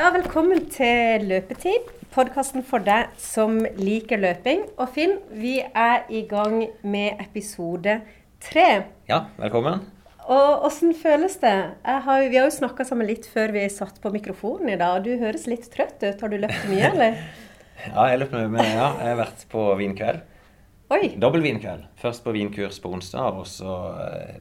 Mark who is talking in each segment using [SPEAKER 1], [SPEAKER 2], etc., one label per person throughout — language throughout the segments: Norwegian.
[SPEAKER 1] Ja, velkommen til Løpetid, podkasten for deg som liker løping. Og Finn, vi er i gang med episode tre.
[SPEAKER 2] Ja, velkommen.
[SPEAKER 1] Og åssen føles det? Har, vi har jo snakka sammen litt før vi satt på mikrofonen i dag, og du høres litt trøtt ut. Har du løpt mye, eller?
[SPEAKER 2] ja, jeg løpt mye, men ja, jeg har vært på vinkveld.
[SPEAKER 1] Oi!
[SPEAKER 2] Dobbel vinkveld. Først på vinkurs på onsdag, og så eh,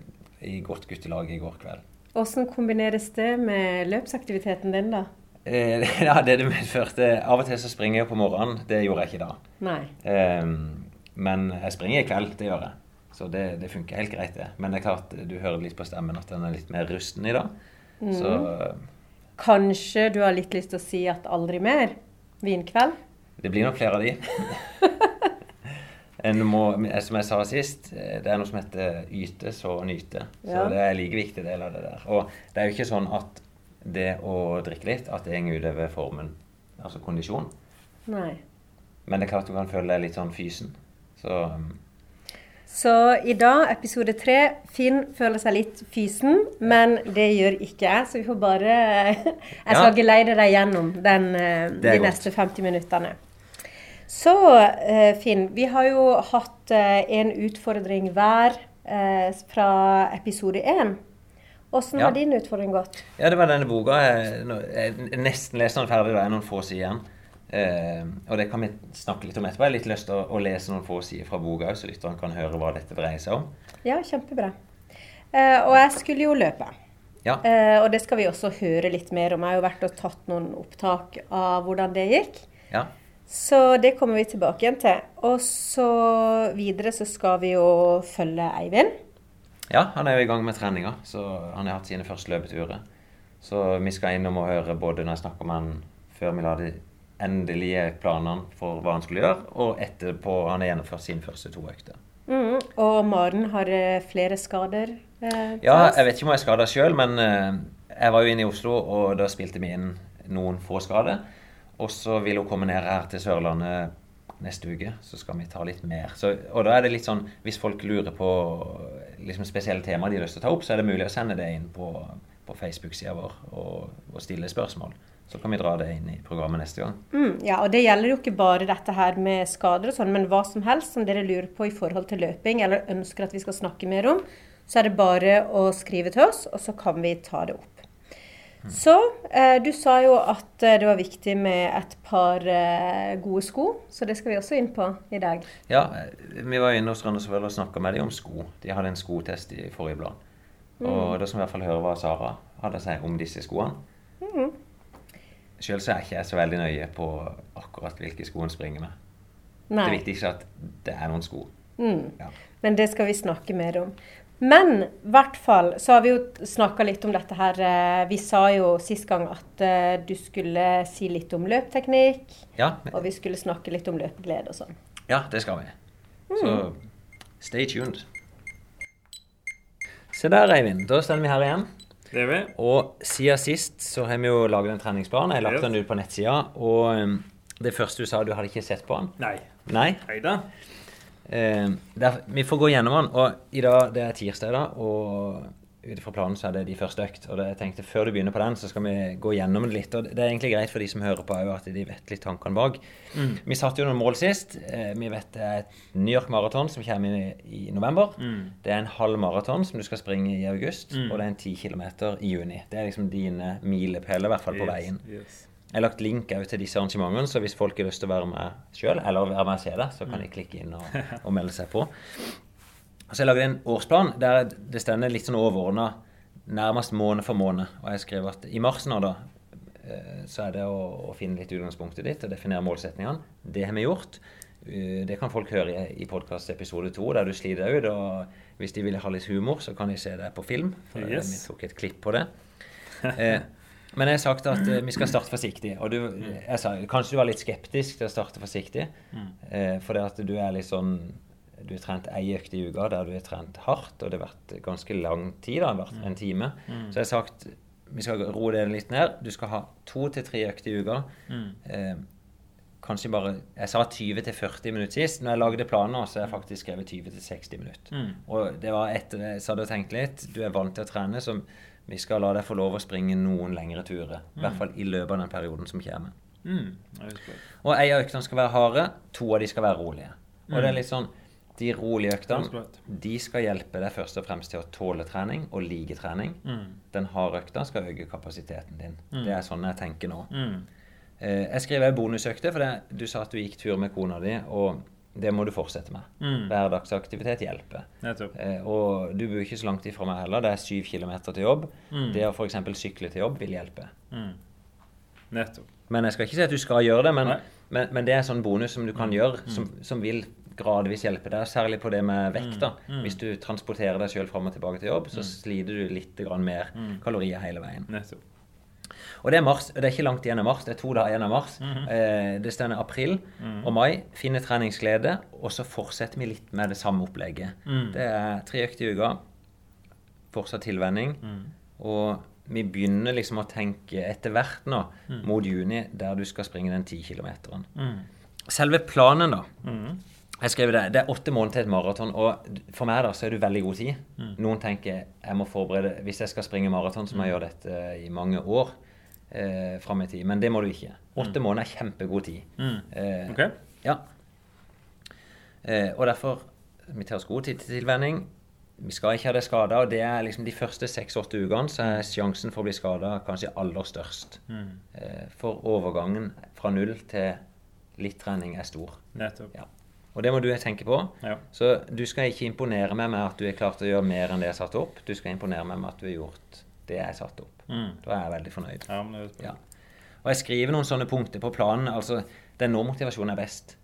[SPEAKER 2] i godt guttelag i går kveld.
[SPEAKER 1] Åssen kombineres det med løpsaktiviteten din, da?
[SPEAKER 2] Eh, ja, det det medførte Av og til så springer jeg på morgenen. Det gjorde jeg ikke da. Eh, men jeg springer i kveld. Det gjør jeg. Så det, det, funker helt greit, det. Men det er klart, du hører litt på stemmen at den er litt mer rusten i dag. Mm. Så
[SPEAKER 1] Kanskje du har litt lyst til å si at aldri mer? Vinkveld?
[SPEAKER 2] Det blir nok flere av de. må, som jeg sa sist, det er noe som heter yte, så nyte. Så ja. det er like viktig del av det der. Og det er jo ikke sånn at det å drikke litt, at det går utover formen, altså kondisjon.
[SPEAKER 1] Nei.
[SPEAKER 2] Men det er klart du kan føle deg litt sånn fysen. Så
[SPEAKER 1] så i dag, episode tre, Finn føler seg litt fysen, men det gjør ikke jeg. Så vi får bare Jeg skal ja. geleide deg gjennom den, eh, de godt. neste 50 minuttene. Så eh, Finn, vi har jo hatt eh, en utfordring hver fra episode én. Åssen ja. har din utfordring gått?
[SPEAKER 2] Ja, Det var denne boka. Jeg, jeg nesten leste den ferdig. Det er noen få sider igjen. Eh, og det kan vi snakke litt om etterpå. Jeg har litt lyst til å, å lese noen få sider fra boka, så lytteren kan høre hva dette dreier seg om.
[SPEAKER 1] Ja, kjempebra. Eh, og jeg skulle jo løpe.
[SPEAKER 2] Ja.
[SPEAKER 1] Eh, og det skal vi også høre litt mer om. Jeg har jo vært og tatt noen opptak av hvordan det gikk.
[SPEAKER 2] Ja.
[SPEAKER 1] Så det kommer vi tilbake igjen til. Og så videre så skal vi jo følge Eivind.
[SPEAKER 2] Ja, han er jo i gang med treninga. Så han har hatt sine første løpeturer. Så vi skal innom og høre både når jeg snakker med han før vi la de endelige planene for hva han skulle gjøre, og etterpå han har gjennomført sine første to økter.
[SPEAKER 1] Mm, og Maren har eh, flere skader?
[SPEAKER 2] Eh, ja, jeg vet ikke om jeg er skada sjøl, men eh, jeg var jo inne i Oslo, og da spilte vi inn noen få skader. Og så vil hun komme ned her til Sørlandet neste uke, så skal vi ta litt mer. Så, og da er det litt sånn, Hvis folk lurer på liksom spesielle temaer de har lyst til å ta opp, så er det mulig å sende det inn på, på Facebook-sida vår og, og stille spørsmål. Så kan vi dra det inn i programmet neste gang.
[SPEAKER 1] Mm, ja, og det gjelder jo ikke bare dette her med skader og sånn, men hva som helst som dere lurer på i forhold til løping, eller ønsker at vi skal snakke mer om, så er det bare å skrive til oss, og så kan vi ta det opp. Mm. Så eh, du sa jo at eh, det var viktig med et par eh, gode sko, så det skal vi også inn på i dag.
[SPEAKER 2] Ja, vi var inne hos Randesvøl og snakka med dem om sko. De hadde en skotest i forrige blad. Mm. Og da skal vi i hvert fall høre hva Sara hadde å si om disse skoene. Mm. Sjøl så er ikke jeg så veldig nøye på akkurat hvilke sko en springer med. Nei. Det viktigste er at det er noen sko.
[SPEAKER 1] Mm. Ja. Men det skal vi snakke mer om. Men i hvert fall så har vi jo snakka litt om dette her. Eh, vi sa jo sist gang at uh, du skulle si litt om løpteknikk.
[SPEAKER 2] Ja.
[SPEAKER 1] Og vi skulle snakke litt om løpeglede og sånn.
[SPEAKER 2] Ja, det skal vi. Mm. Så stay tuned. Se der, Eivind. Da står vi her igjen.
[SPEAKER 3] Det er vi.
[SPEAKER 2] Og siden sist så har vi jo laget en treningsplan. Jeg har lagt den ut på nettsida. Og um, det første du sa, du hadde ikke sett på den?
[SPEAKER 3] Nei.
[SPEAKER 2] Nei?
[SPEAKER 3] Heida.
[SPEAKER 2] Eh, der, vi får gå gjennom den. Og i dag, det er tirsdag, da, og ut fra planen så er det de første økt. Og det, jeg tenkte Før du begynner på den, så skal vi gå gjennom det litt. Og det er egentlig greit for de som hører på, at de vet litt tankene bak. Mm. Vi satte jo noen mål sist. Eh, vi vet det er et New York Marathon som kommer i, i november. Mm. Det er en halv maraton som du skal springe i august. Mm. Og det er en ti kilometer i juni. Det er liksom dine milepæler, i hvert fall på yes, veien. Yes. Jeg har lagt link til disse arrangementene, så hvis folk har lyst til å være med sjøl, eller være med og se det, så kan mm. de klikke inn og, og melde seg på. Så Jeg lagde en årsplan der det stender litt sånn overordna nærmest måned for måned. Og jeg skrev at i mars nå, da, eh, så er det å, å finne litt utgangspunktet ditt og definere målsetningene. Det har vi gjort. Eh, det kan folk høre i, i podkast episode to, der du sliter deg ut. Og hvis de vil ha litt humor, så kan de se det på film. For yes. vi tok et klipp på det. Men jeg har sagt at uh, vi skal starte forsiktig. Og du, jeg sa, kanskje du var litt skeptisk til å starte forsiktig. Mm. Uh, for det at du er litt sånn du har trent ei økt i uka der du har trent hardt, og det har vært ganske lang tid, da, vært en time. Mm. Så jeg har sagt vi skal roe det litt ned. Du skal ha to til tre økter i uka. Mm. Eh, kanskje bare Jeg sa 20 til 40 minutter sist. Når jeg lagde planer, så har jeg faktisk skrevet 20 til 60 minutter. Mm. Og det var etter jeg hadde tenkt litt Du er vant til å trene, så Vi skal la deg få lov å springe noen lengre turer. I hvert fall i løpet av den perioden som kommer.
[SPEAKER 3] Mm.
[SPEAKER 2] Og ei av øktene skal være harde, to av de skal være rolige. Og
[SPEAKER 3] Mm.
[SPEAKER 2] det er litt sånn De rolige øktene de skal hjelpe deg først og fremst til å tåle trening og like trening.
[SPEAKER 3] Mm.
[SPEAKER 2] Den harde økta skal øke kapasiteten din. Det er sånn jeg tenker nå.
[SPEAKER 3] Mm.
[SPEAKER 2] Eh, jeg skriver bonusøkte, for det, du sa at du gikk tur med kona di, og det må du fortsette med.
[SPEAKER 3] Mm.
[SPEAKER 2] Hverdagsaktivitet hjelper. Eh, og du bor ikke så langt ifra meg heller. Det er syv kilometer til jobb.
[SPEAKER 3] Mm.
[SPEAKER 2] Det å f.eks. sykle til jobb vil hjelpe.
[SPEAKER 3] Mm. Nettopp.
[SPEAKER 2] Men jeg skal ikke si at du skal gjøre det, men, men, men det er sånn bonus som du kan gjøre, som, som vil gradvis hjelpe deg. Særlig på det med vekt. da. Hvis du transporterer deg sjøl fram og tilbake til jobb, så sliter du litt grann mer kalorier hele veien.
[SPEAKER 3] Nettopp.
[SPEAKER 2] Og det er mars. Det er ikke langt igjen av mars. Det er to dager igjen av mars. eh, det står april og mai. Finne treningsglede. Og så fortsetter vi litt med det samme opplegget. Det er tre økter i uka. Fortsatt tilvenning. Og vi begynner liksom å tenke etter hvert nå, mot juni, der du skal springe den 10 kilometeren. Selve planen, da. Jeg skrev det, det er åtte måneder til et maraton, og for meg da, så er det veldig god tid. Noen tenker jeg må forberede Hvis jeg skal springe maraton, så må jeg gjøre dette i mange år eh, fram i tid. Men det må du ikke. Åtte måneder er kjempegod tid. Eh,
[SPEAKER 3] Ok.
[SPEAKER 2] Ja. Eh, og derfor vi tar oss god tid til tilvenning. Vi skal ikke ha det skada, og det er liksom de første seks-åtte ukene så er sjansen for å bli skada kanskje aller størst. Eh, for overgangen fra null til litt trening er stor.
[SPEAKER 3] Nettopp.
[SPEAKER 2] Ja. Og det må du tenke på.
[SPEAKER 3] Ja.
[SPEAKER 2] Så du skal ikke imponere meg med at du er klart å gjøre mer enn det jeg har satt opp. Du skal imponere meg med at du har gjort det jeg satt opp.
[SPEAKER 3] Mm.
[SPEAKER 2] Da er jeg veldig fornøyd.
[SPEAKER 3] Ja, men det er.
[SPEAKER 2] Ja. Og jeg skriver noen sånne punkter på planen. altså Det er nå motivasjonen er best.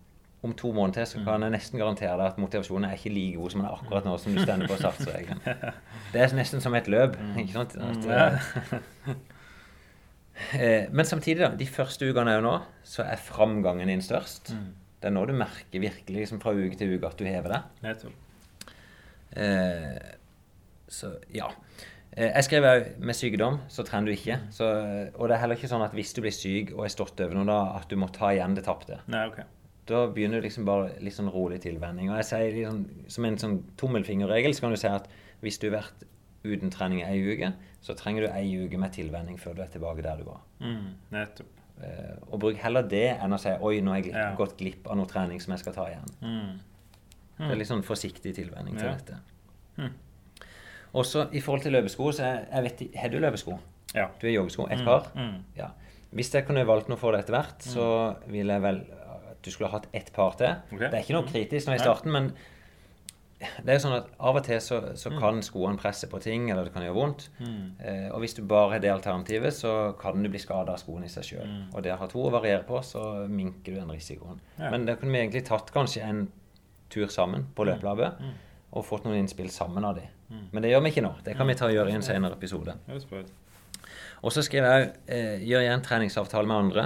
[SPEAKER 2] Om to måneder så kan jeg nesten garantere deg at motivasjonen er ikke like god som den er akkurat nå som du stender på startstreken. Det er nesten som et løp. ikke sant? At, eh, eh, men samtidig, da. De første ukene er jo nå, så er framgangen din størst. Det er nå du merker virkelig liksom, fra uke til uke at du hever deg. Eh, så ja. Eh, jeg skrev òg med sykdom, så trener du ikke. Så, og det er heller ikke sånn at hvis du blir syk og er stått over noe, da, at du må ta igjen det tapte.
[SPEAKER 3] Nei, ok.
[SPEAKER 2] Da begynner du liksom bare litt sånn rolig tilvenning. Og jeg sier liksom, som en sånn tommelfingerregel så kan du si at hvis du har vært uten trening ei uke, så trenger du ei uke med tilvenning før du er tilbake der du var.
[SPEAKER 3] Mm. Nettopp.
[SPEAKER 2] Eh, og bruk heller det enn å si oi, nå har jeg glipp,
[SPEAKER 3] Ja.
[SPEAKER 2] gått glipp av noe trening som jeg skal ta igjen.
[SPEAKER 3] Mm.
[SPEAKER 2] Det er litt sånn forsiktig tilvenning til
[SPEAKER 3] Ja.
[SPEAKER 2] dette.
[SPEAKER 3] Hm.
[SPEAKER 2] Også i forhold til løpesko, så jeg, jeg vet Har du løpesko?
[SPEAKER 3] Ja.
[SPEAKER 2] Du har joggesko? Et par?
[SPEAKER 3] Mm.
[SPEAKER 2] Ja. Hvis jeg kunne valgt noe for det etter hvert, så ville jeg vel at du skulle ha hatt ett par til.
[SPEAKER 3] Okay.
[SPEAKER 2] Det er ikke noe kritisk nå i starten, men det er jo sånn at av og til så, så kan skoene presse på ting, eller det kan gjøre vondt. Eh, og hvis du bare har det alternativet, så kan du bli skada av skoene i seg sjøl. Og det å ha to å variere på, så minker du den risikoen.
[SPEAKER 3] Ja.
[SPEAKER 2] Men da kunne vi egentlig tatt kanskje en tur sammen på løpelabbet og fått noen innspill sammen av de. Men det gjør vi ikke nå. Det kan vi ta og gjøre i en senere episode. Og så skriver jeg eh, gjør igjen treningsavtale med andre.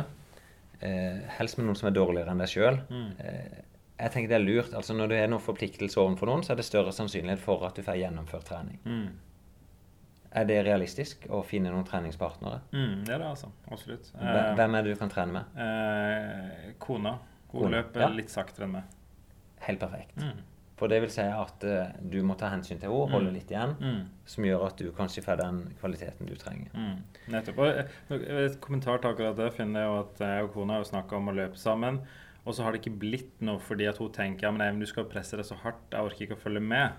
[SPEAKER 2] Eh, helst med noen som er dårligere enn deg sjøl. Eh, jeg tenker det er lurt. altså Når du har noen forpliktelse overfor noen, så er det større sannsynlighet for at du får gjennomført trening.
[SPEAKER 3] Mm.
[SPEAKER 2] Er det realistisk å finne noen treningspartnere?
[SPEAKER 3] Mm, det er det, altså. Absolutt. Eh,
[SPEAKER 2] Hvem er det du kan trene med?
[SPEAKER 3] eh, kona. Hun løper
[SPEAKER 2] ja.
[SPEAKER 3] litt saktere enn meg.
[SPEAKER 2] Helt perfekt.
[SPEAKER 3] Mm.
[SPEAKER 2] For det vil si at uh, du må ta hensyn til henne, holde litt igjen,
[SPEAKER 3] Mm.
[SPEAKER 2] som gjør at du kanskje får den kvaliteten du trenger.
[SPEAKER 3] Mm, nettopp. Og eh, et kommentar til akkurat det finner jeg jo at jeg og kona har snakka om å løpe sammen. Og så har det ikke blitt noe fordi at hun tenker ja, men Eivind, du skal presse deg så hardt, jeg orker ikke å følge med.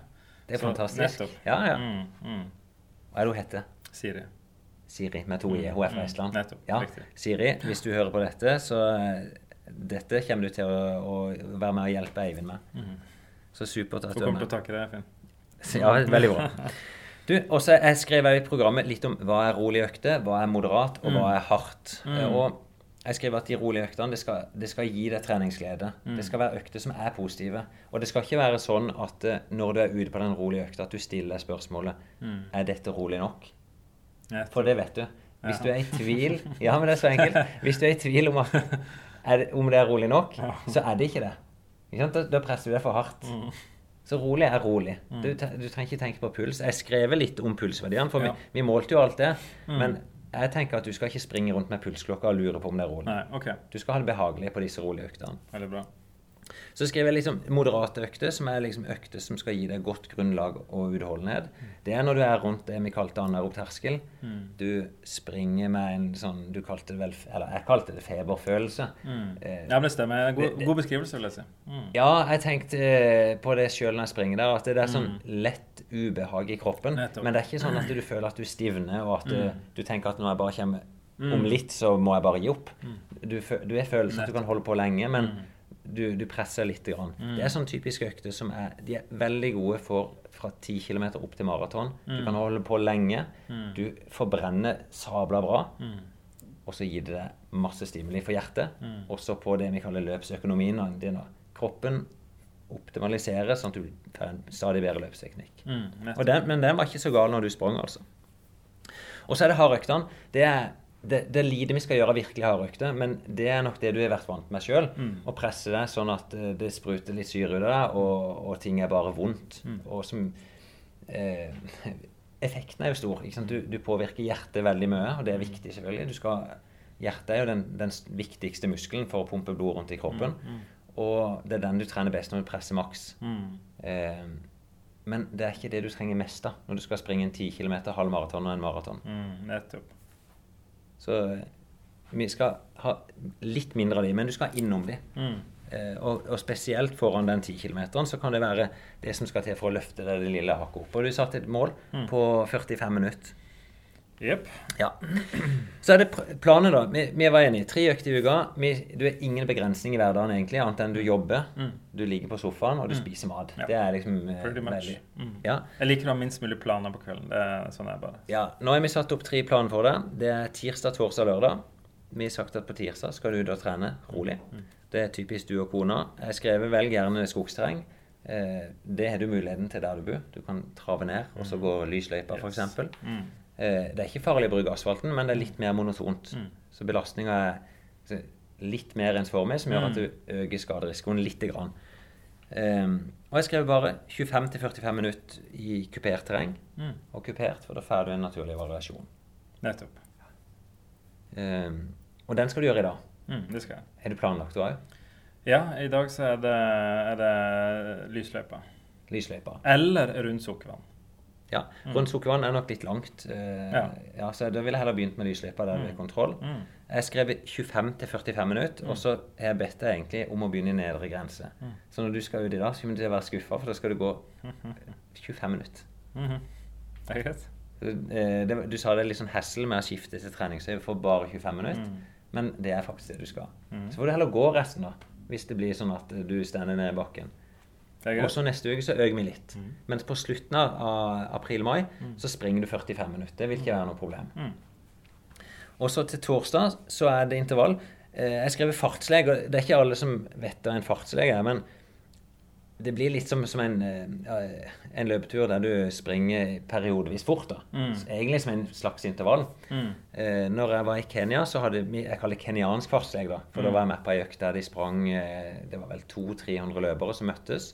[SPEAKER 2] Det er
[SPEAKER 3] Så,
[SPEAKER 2] fantastisk.
[SPEAKER 3] nettopp.
[SPEAKER 2] Ja, ja.
[SPEAKER 3] Mm, mm.
[SPEAKER 2] Hva er det hun heter?
[SPEAKER 3] Siri.
[SPEAKER 2] Siri med to i. Hun er fra
[SPEAKER 3] Mm,
[SPEAKER 2] Estland.
[SPEAKER 3] nettopp.
[SPEAKER 2] Ja,
[SPEAKER 3] Riktig.
[SPEAKER 2] Siri, hvis du hører på dette, så eh, dette kommer du til å, å være med og hjelpe Eivind med. Så supert at du er
[SPEAKER 3] kommer til
[SPEAKER 2] med.
[SPEAKER 3] å takke deg, Finn.
[SPEAKER 2] Ja, veldig bra. Du, også Jeg skrev i programmet litt om hva er rolig økte, hva er moderat, og hva er hardt. Mm. Og jeg skriver at de rolige øktene det skal, det skal gi deg treningsglede. Det skal være økter som er positive. Og det skal ikke være sånn at eh, når du er ute på den rolige økta, at du stiller deg spørsmålet er dette rolig nok. For det vet du. Hvis du er i tvil Ja, men det er så enkelt. Hvis du er i tvil om, at, er om det er rolig nok, så er det ikke det. Da, da presser du deg for hardt.
[SPEAKER 3] Mm.
[SPEAKER 2] Så rolig er rolig. Du, du trenger ikke tenke på puls. Jeg skrev litt om pulsverdiene, for
[SPEAKER 3] Ja.
[SPEAKER 2] vi, vi målte jo alt det. Men jeg tenker at du skal ikke springe rundt med pulsklokka og lure på om det er rolig.
[SPEAKER 3] Nei, okay.
[SPEAKER 2] Du skal ha det behagelige på disse rolige øktene.
[SPEAKER 3] Veldig bra.
[SPEAKER 2] Så skriver jeg liksom moderate økter, som er liksom økter som skal gi deg godt grunnlag og utholdenhet. Det er når du er rundt det vi kalte anaerob terskel.
[SPEAKER 3] Mm.
[SPEAKER 2] Du springer med en sånn du kalte det vel, Eller jeg kalte det feberfølelse.
[SPEAKER 3] Mm.
[SPEAKER 2] Eh,
[SPEAKER 3] Ja, men det stemmer. God,
[SPEAKER 2] det- det-
[SPEAKER 3] god beskrivelse, vil jeg si. Mm.
[SPEAKER 2] Ja, jeg tenkte eh, på det sjøl når jeg springer der, at det er sånn lett ubehag i kroppen.
[SPEAKER 3] Nettopp.
[SPEAKER 2] Men det er ikke sånn at du føler at du stivner, og at eh, du tenker at når jeg bare kommer
[SPEAKER 3] Mm.
[SPEAKER 2] om litt, så må jeg bare gi opp. Du, du er følelsen at du kan holde på lenge, men du, du presser litt. Grann. Det er sånn typiske økter som er, de er veldig gode for fra 10 km opp til maraton. Du kan holde på lenge. Du forbrenner sabla bra. Og så gir det deg masse stimuli for hjertet. Også på det vi kaller løpsøkonomien. din. Kroppen optimaliserer sånn at du får en stadig bedre løpsteknikk.
[SPEAKER 3] Mm.
[SPEAKER 2] Den, men den var ikke så gal når du sprang, altså. Og så er det hardøktene. Det er det, det lite vi skal gjøre virkelig hardøkter, men det er nok det du har vært vant med sjøl. Å presse deg sånn at eh, det spruter litt syre ut av deg, og, og ting er bare vondt. Og som eh, Effekten er jo stor. Du, du påvirker hjertet veldig mye, og det er viktig, selvfølgelig. Du skal, hjertet er jo den, den viktigste muskelen for å pumpe blod rundt i kroppen. Og det er den du trener best når du presser maks.
[SPEAKER 3] Mm.
[SPEAKER 2] Eh, men det er ikke det du trenger mest av når du skal springe en 10 km, halv maraton og en maraton.
[SPEAKER 3] Mm. Nettopp.
[SPEAKER 2] Så eh, vi skal ha litt mindre av de, men du skal innom de.
[SPEAKER 3] Mm.
[SPEAKER 2] Eh, og, og spesielt foran den 10 km så kan det være det som skal til for å løfte det, det lille hakket opp. Og du satte et mål på 45 minutter.
[SPEAKER 3] Jepp.
[SPEAKER 2] Ja. Så er det planer, planen, da. Vi, vi var enige. Tre økter i uka. Vi, du har ingen begrensning i hverdagen, egentlig, annet enn du jobber. Du ligger på sofaen, og du spiser mat.
[SPEAKER 3] Ja.
[SPEAKER 2] Det er liksom eh,
[SPEAKER 3] Pretty much. Mm.
[SPEAKER 2] Ja.
[SPEAKER 3] Jeg liker å ha minst mulig planer på kvelden. Det er sånn jeg bare
[SPEAKER 2] Ja, nå har vi satt opp tre planer for det. Det er tirsdag, torsdag, lørdag. Vi har sagt at på tirsdag skal du ut og trene rolig. Det er typisk du og kona. Jeg skrev velg gjerne skogsterreng. Eh, det har du muligheten til der du bor. Du kan trave ned og så gå lysløypa
[SPEAKER 3] Yes.
[SPEAKER 2] f.eks.
[SPEAKER 3] mm.
[SPEAKER 2] Eh, det er ikke farlig å bruke asfalten, men det er litt mer monotont. Så belastninga er litt mer ensformig, som gjør at du øker skaderisikoen lite grann. Um, og jeg skrev bare 25-45 minutter i kupert terreng.
[SPEAKER 3] Mm.
[SPEAKER 2] Og kupert, for da får du en naturlig variasjon.
[SPEAKER 3] Nettopp.
[SPEAKER 2] Um, og den skal du gjøre i dag.
[SPEAKER 3] Mm, det skal jeg.
[SPEAKER 2] Er du planlagt du òg?
[SPEAKER 3] Ja, i dag så er det, er det lysløypa.
[SPEAKER 2] Lysløypa.
[SPEAKER 3] Eller rundt Sukkervann.
[SPEAKER 2] Ja. Rundt Sukkervann er nok litt langt. eh,
[SPEAKER 3] Ja.
[SPEAKER 2] ja, så da ville jeg heller begynt med lysløypa der det er kontroll.
[SPEAKER 3] Mm.
[SPEAKER 2] Jeg skrev 25-45 minutter, og så har jeg bedt deg egentlig om å begynne i nedre grense. Så når du skal ut i dag, så kommer du til å være skuffa, for da skal du gå 25 minutter.
[SPEAKER 3] -hmm. Det er greit.
[SPEAKER 2] Eh, det, du sa det er litt sånn hassle med å skifte til treningsøy for bare 25 minutter,
[SPEAKER 3] Mm.
[SPEAKER 2] men det er faktisk det du skal. Så får du heller gå resten, da, hvis det blir sånn at du stender ned i bakken. Og så neste uke så øker vi litt. Mens på slutten av april-mai så springer du 45 minutter. Det vil ikke være noe problem.
[SPEAKER 3] Mm.
[SPEAKER 2] Og så til torsdag så er det intervall. Eh, Jeg skrev fartslege, og det er ikke alle som vet hva en fartslege er, men det blir litt som, som en, eh, en løpetur der du springer periodevis fort. da.
[SPEAKER 3] Mm.
[SPEAKER 2] Egentlig som en slags intervall.
[SPEAKER 3] Mm.
[SPEAKER 2] Eh, når jeg var i Kenya, så hadde vi jeg kaller kenyansk Jeg, da. For da var jeg med på ei økt der de sprang eh, Det var vel 200-300 løpere som møttes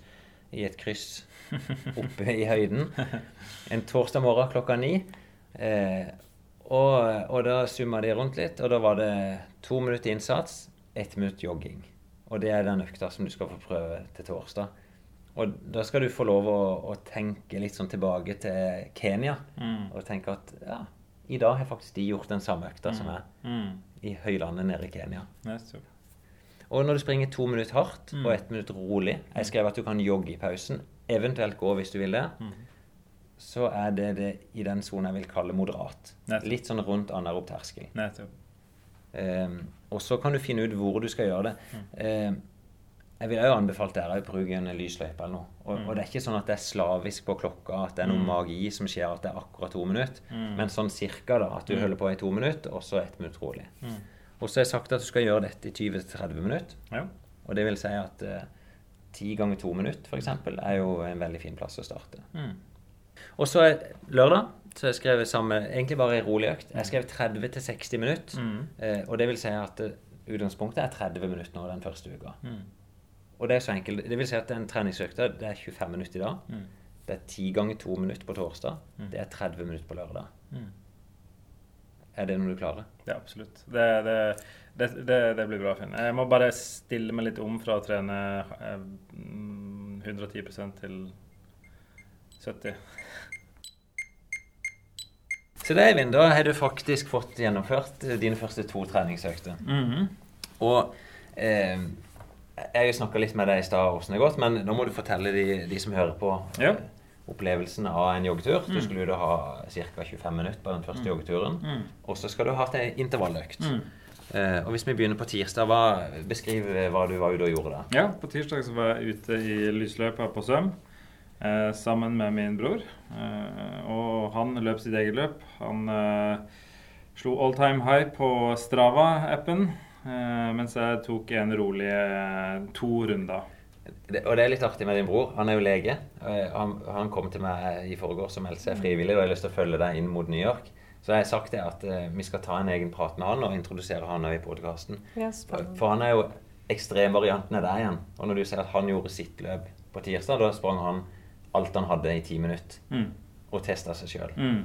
[SPEAKER 2] i et kryss oppe i høyden. En torsdag morgen klokka ni. Eh, og, og da summa de rundt litt, og da var det to minutter innsats, ett minutt jogging. Og det er den økta som du skal få prøve til torsdag. Og da skal du få lov å, å tenke litt sånn tilbake til Kenya.
[SPEAKER 3] Mm.
[SPEAKER 2] Og tenke at ja, i dag har faktisk de gjort den samme økta som jeg
[SPEAKER 3] Mm.
[SPEAKER 2] i høylandet nede i Kenya.
[SPEAKER 3] Nettopp.
[SPEAKER 2] Og når du springer to minutter hardt
[SPEAKER 3] Mm.
[SPEAKER 2] og ett minutt rolig Jeg skrev at du kan jogge i pausen, eventuelt gå hvis du vil det.
[SPEAKER 3] Mm.
[SPEAKER 2] Så er det det i den sonen jeg vil kalle moderat.
[SPEAKER 3] Nettopp.
[SPEAKER 2] Litt sånn rundt anaerob terskel. Um, og så kan du finne ut hvor du skal gjøre det. Um, jeg vil jo anbefale dere å bruke en lysløype eller noe. Og, og det er ikke sånn at det er slavisk på klokka, at det er noe magi som skjer at det er akkurat to minutter. Men sånn cirka, da. At du holder på i to minutter, og så ett minutt rolig. Og så har jeg sagt at du skal gjøre dette i 20-30 minutter.
[SPEAKER 3] Ja.
[SPEAKER 2] Og det vil si at eh, ti ganger to minutter, f.eks., er jo en veldig fin plass å starte.
[SPEAKER 3] Mm.
[SPEAKER 2] Og så lørdag så jeg skrevet samme, egentlig bare en rolig økt. Jeg skrev 30-60 minutter.
[SPEAKER 3] Mm.
[SPEAKER 2] Eh, og det vil si at eh, utgangspunktet er 30 minutter nå den første uka.
[SPEAKER 3] Mm.
[SPEAKER 2] Og det er så enkelt. Det vil si at en treningsøkt det er 25 minutter i dag.
[SPEAKER 3] Mm.
[SPEAKER 2] Det er 10 ganger 2 minutter på torsdag. Det er 30 minutter på lørdag.
[SPEAKER 3] Mm.
[SPEAKER 2] Er det noe du klarer?
[SPEAKER 3] Ja, absolutt. Det, det, Det, det, det, blir bra, Finn. Jeg må bare stille meg litt om fra å trene 110 eh, til 70
[SPEAKER 2] Så det, Eivind, da har du faktisk fått gjennomført dine første to treningsøkter.
[SPEAKER 3] Mm -hmm.
[SPEAKER 2] Og eh, jeg har snakka litt med deg i stad åssen det har gått, men nå må du fortelle de, de som hører på,
[SPEAKER 3] ja.
[SPEAKER 2] opplevelsen av en joggetur. Mm. Du skulle jo da ha ca. 25 minutter på den første mm. joggeturen.
[SPEAKER 3] Mm.
[SPEAKER 2] Og så skal du ha hatt ei intervalløkt.
[SPEAKER 3] Mm.
[SPEAKER 2] Eh, og hvis vi begynner på tirsdag, hva, beskriv hva du var ute og gjorde da.
[SPEAKER 3] Ja, på tirsdag så var jeg ute i lysløypa på Søm. Eh, sammen med min bror. Eh, og han løp sitt eget løp. Han eh, slo all time high på Strava-appen, eh, mens jeg tok en rolig eh, to runder.
[SPEAKER 2] Det, og det er litt artig med din bror. Han er jo lege. Eh, han, han kom til meg i forgårs som meldte seg frivillig, og jeg har lyst til å følge deg inn mot New York. Så jeg har sagt det at vi skal ta en egen prat med han og introdusere han i podkasten. For han er jo ekstremvarianten av deg igjen. Og når du sier at han gjorde sitt løp på tirsdag, da sprang han alt han hadde i ti minutter,
[SPEAKER 3] mm.
[SPEAKER 2] og testa seg sjøl.
[SPEAKER 3] Mm.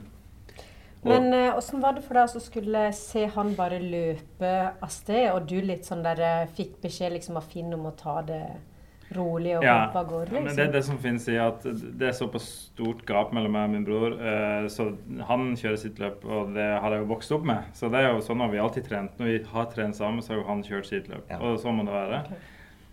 [SPEAKER 1] Men åssen uh, var det for deg å skulle se han bare løpe av sted, og du litt sånn der uh, fikk beskjed liksom av Finn om å ta det rolig og
[SPEAKER 3] ja,
[SPEAKER 1] hoppe av gårde? Liksom?
[SPEAKER 3] men det er det som finnes i at det er såpass stort gap mellom meg og min bror. Uh, så han kjører sitt løp, og det har jeg jo vokst opp med. Så det er jo sånn har vi alltid trent. Når vi har trent sammen, så har jo han kjørt sitt løp. Ja. Og sånn må det være. Okay.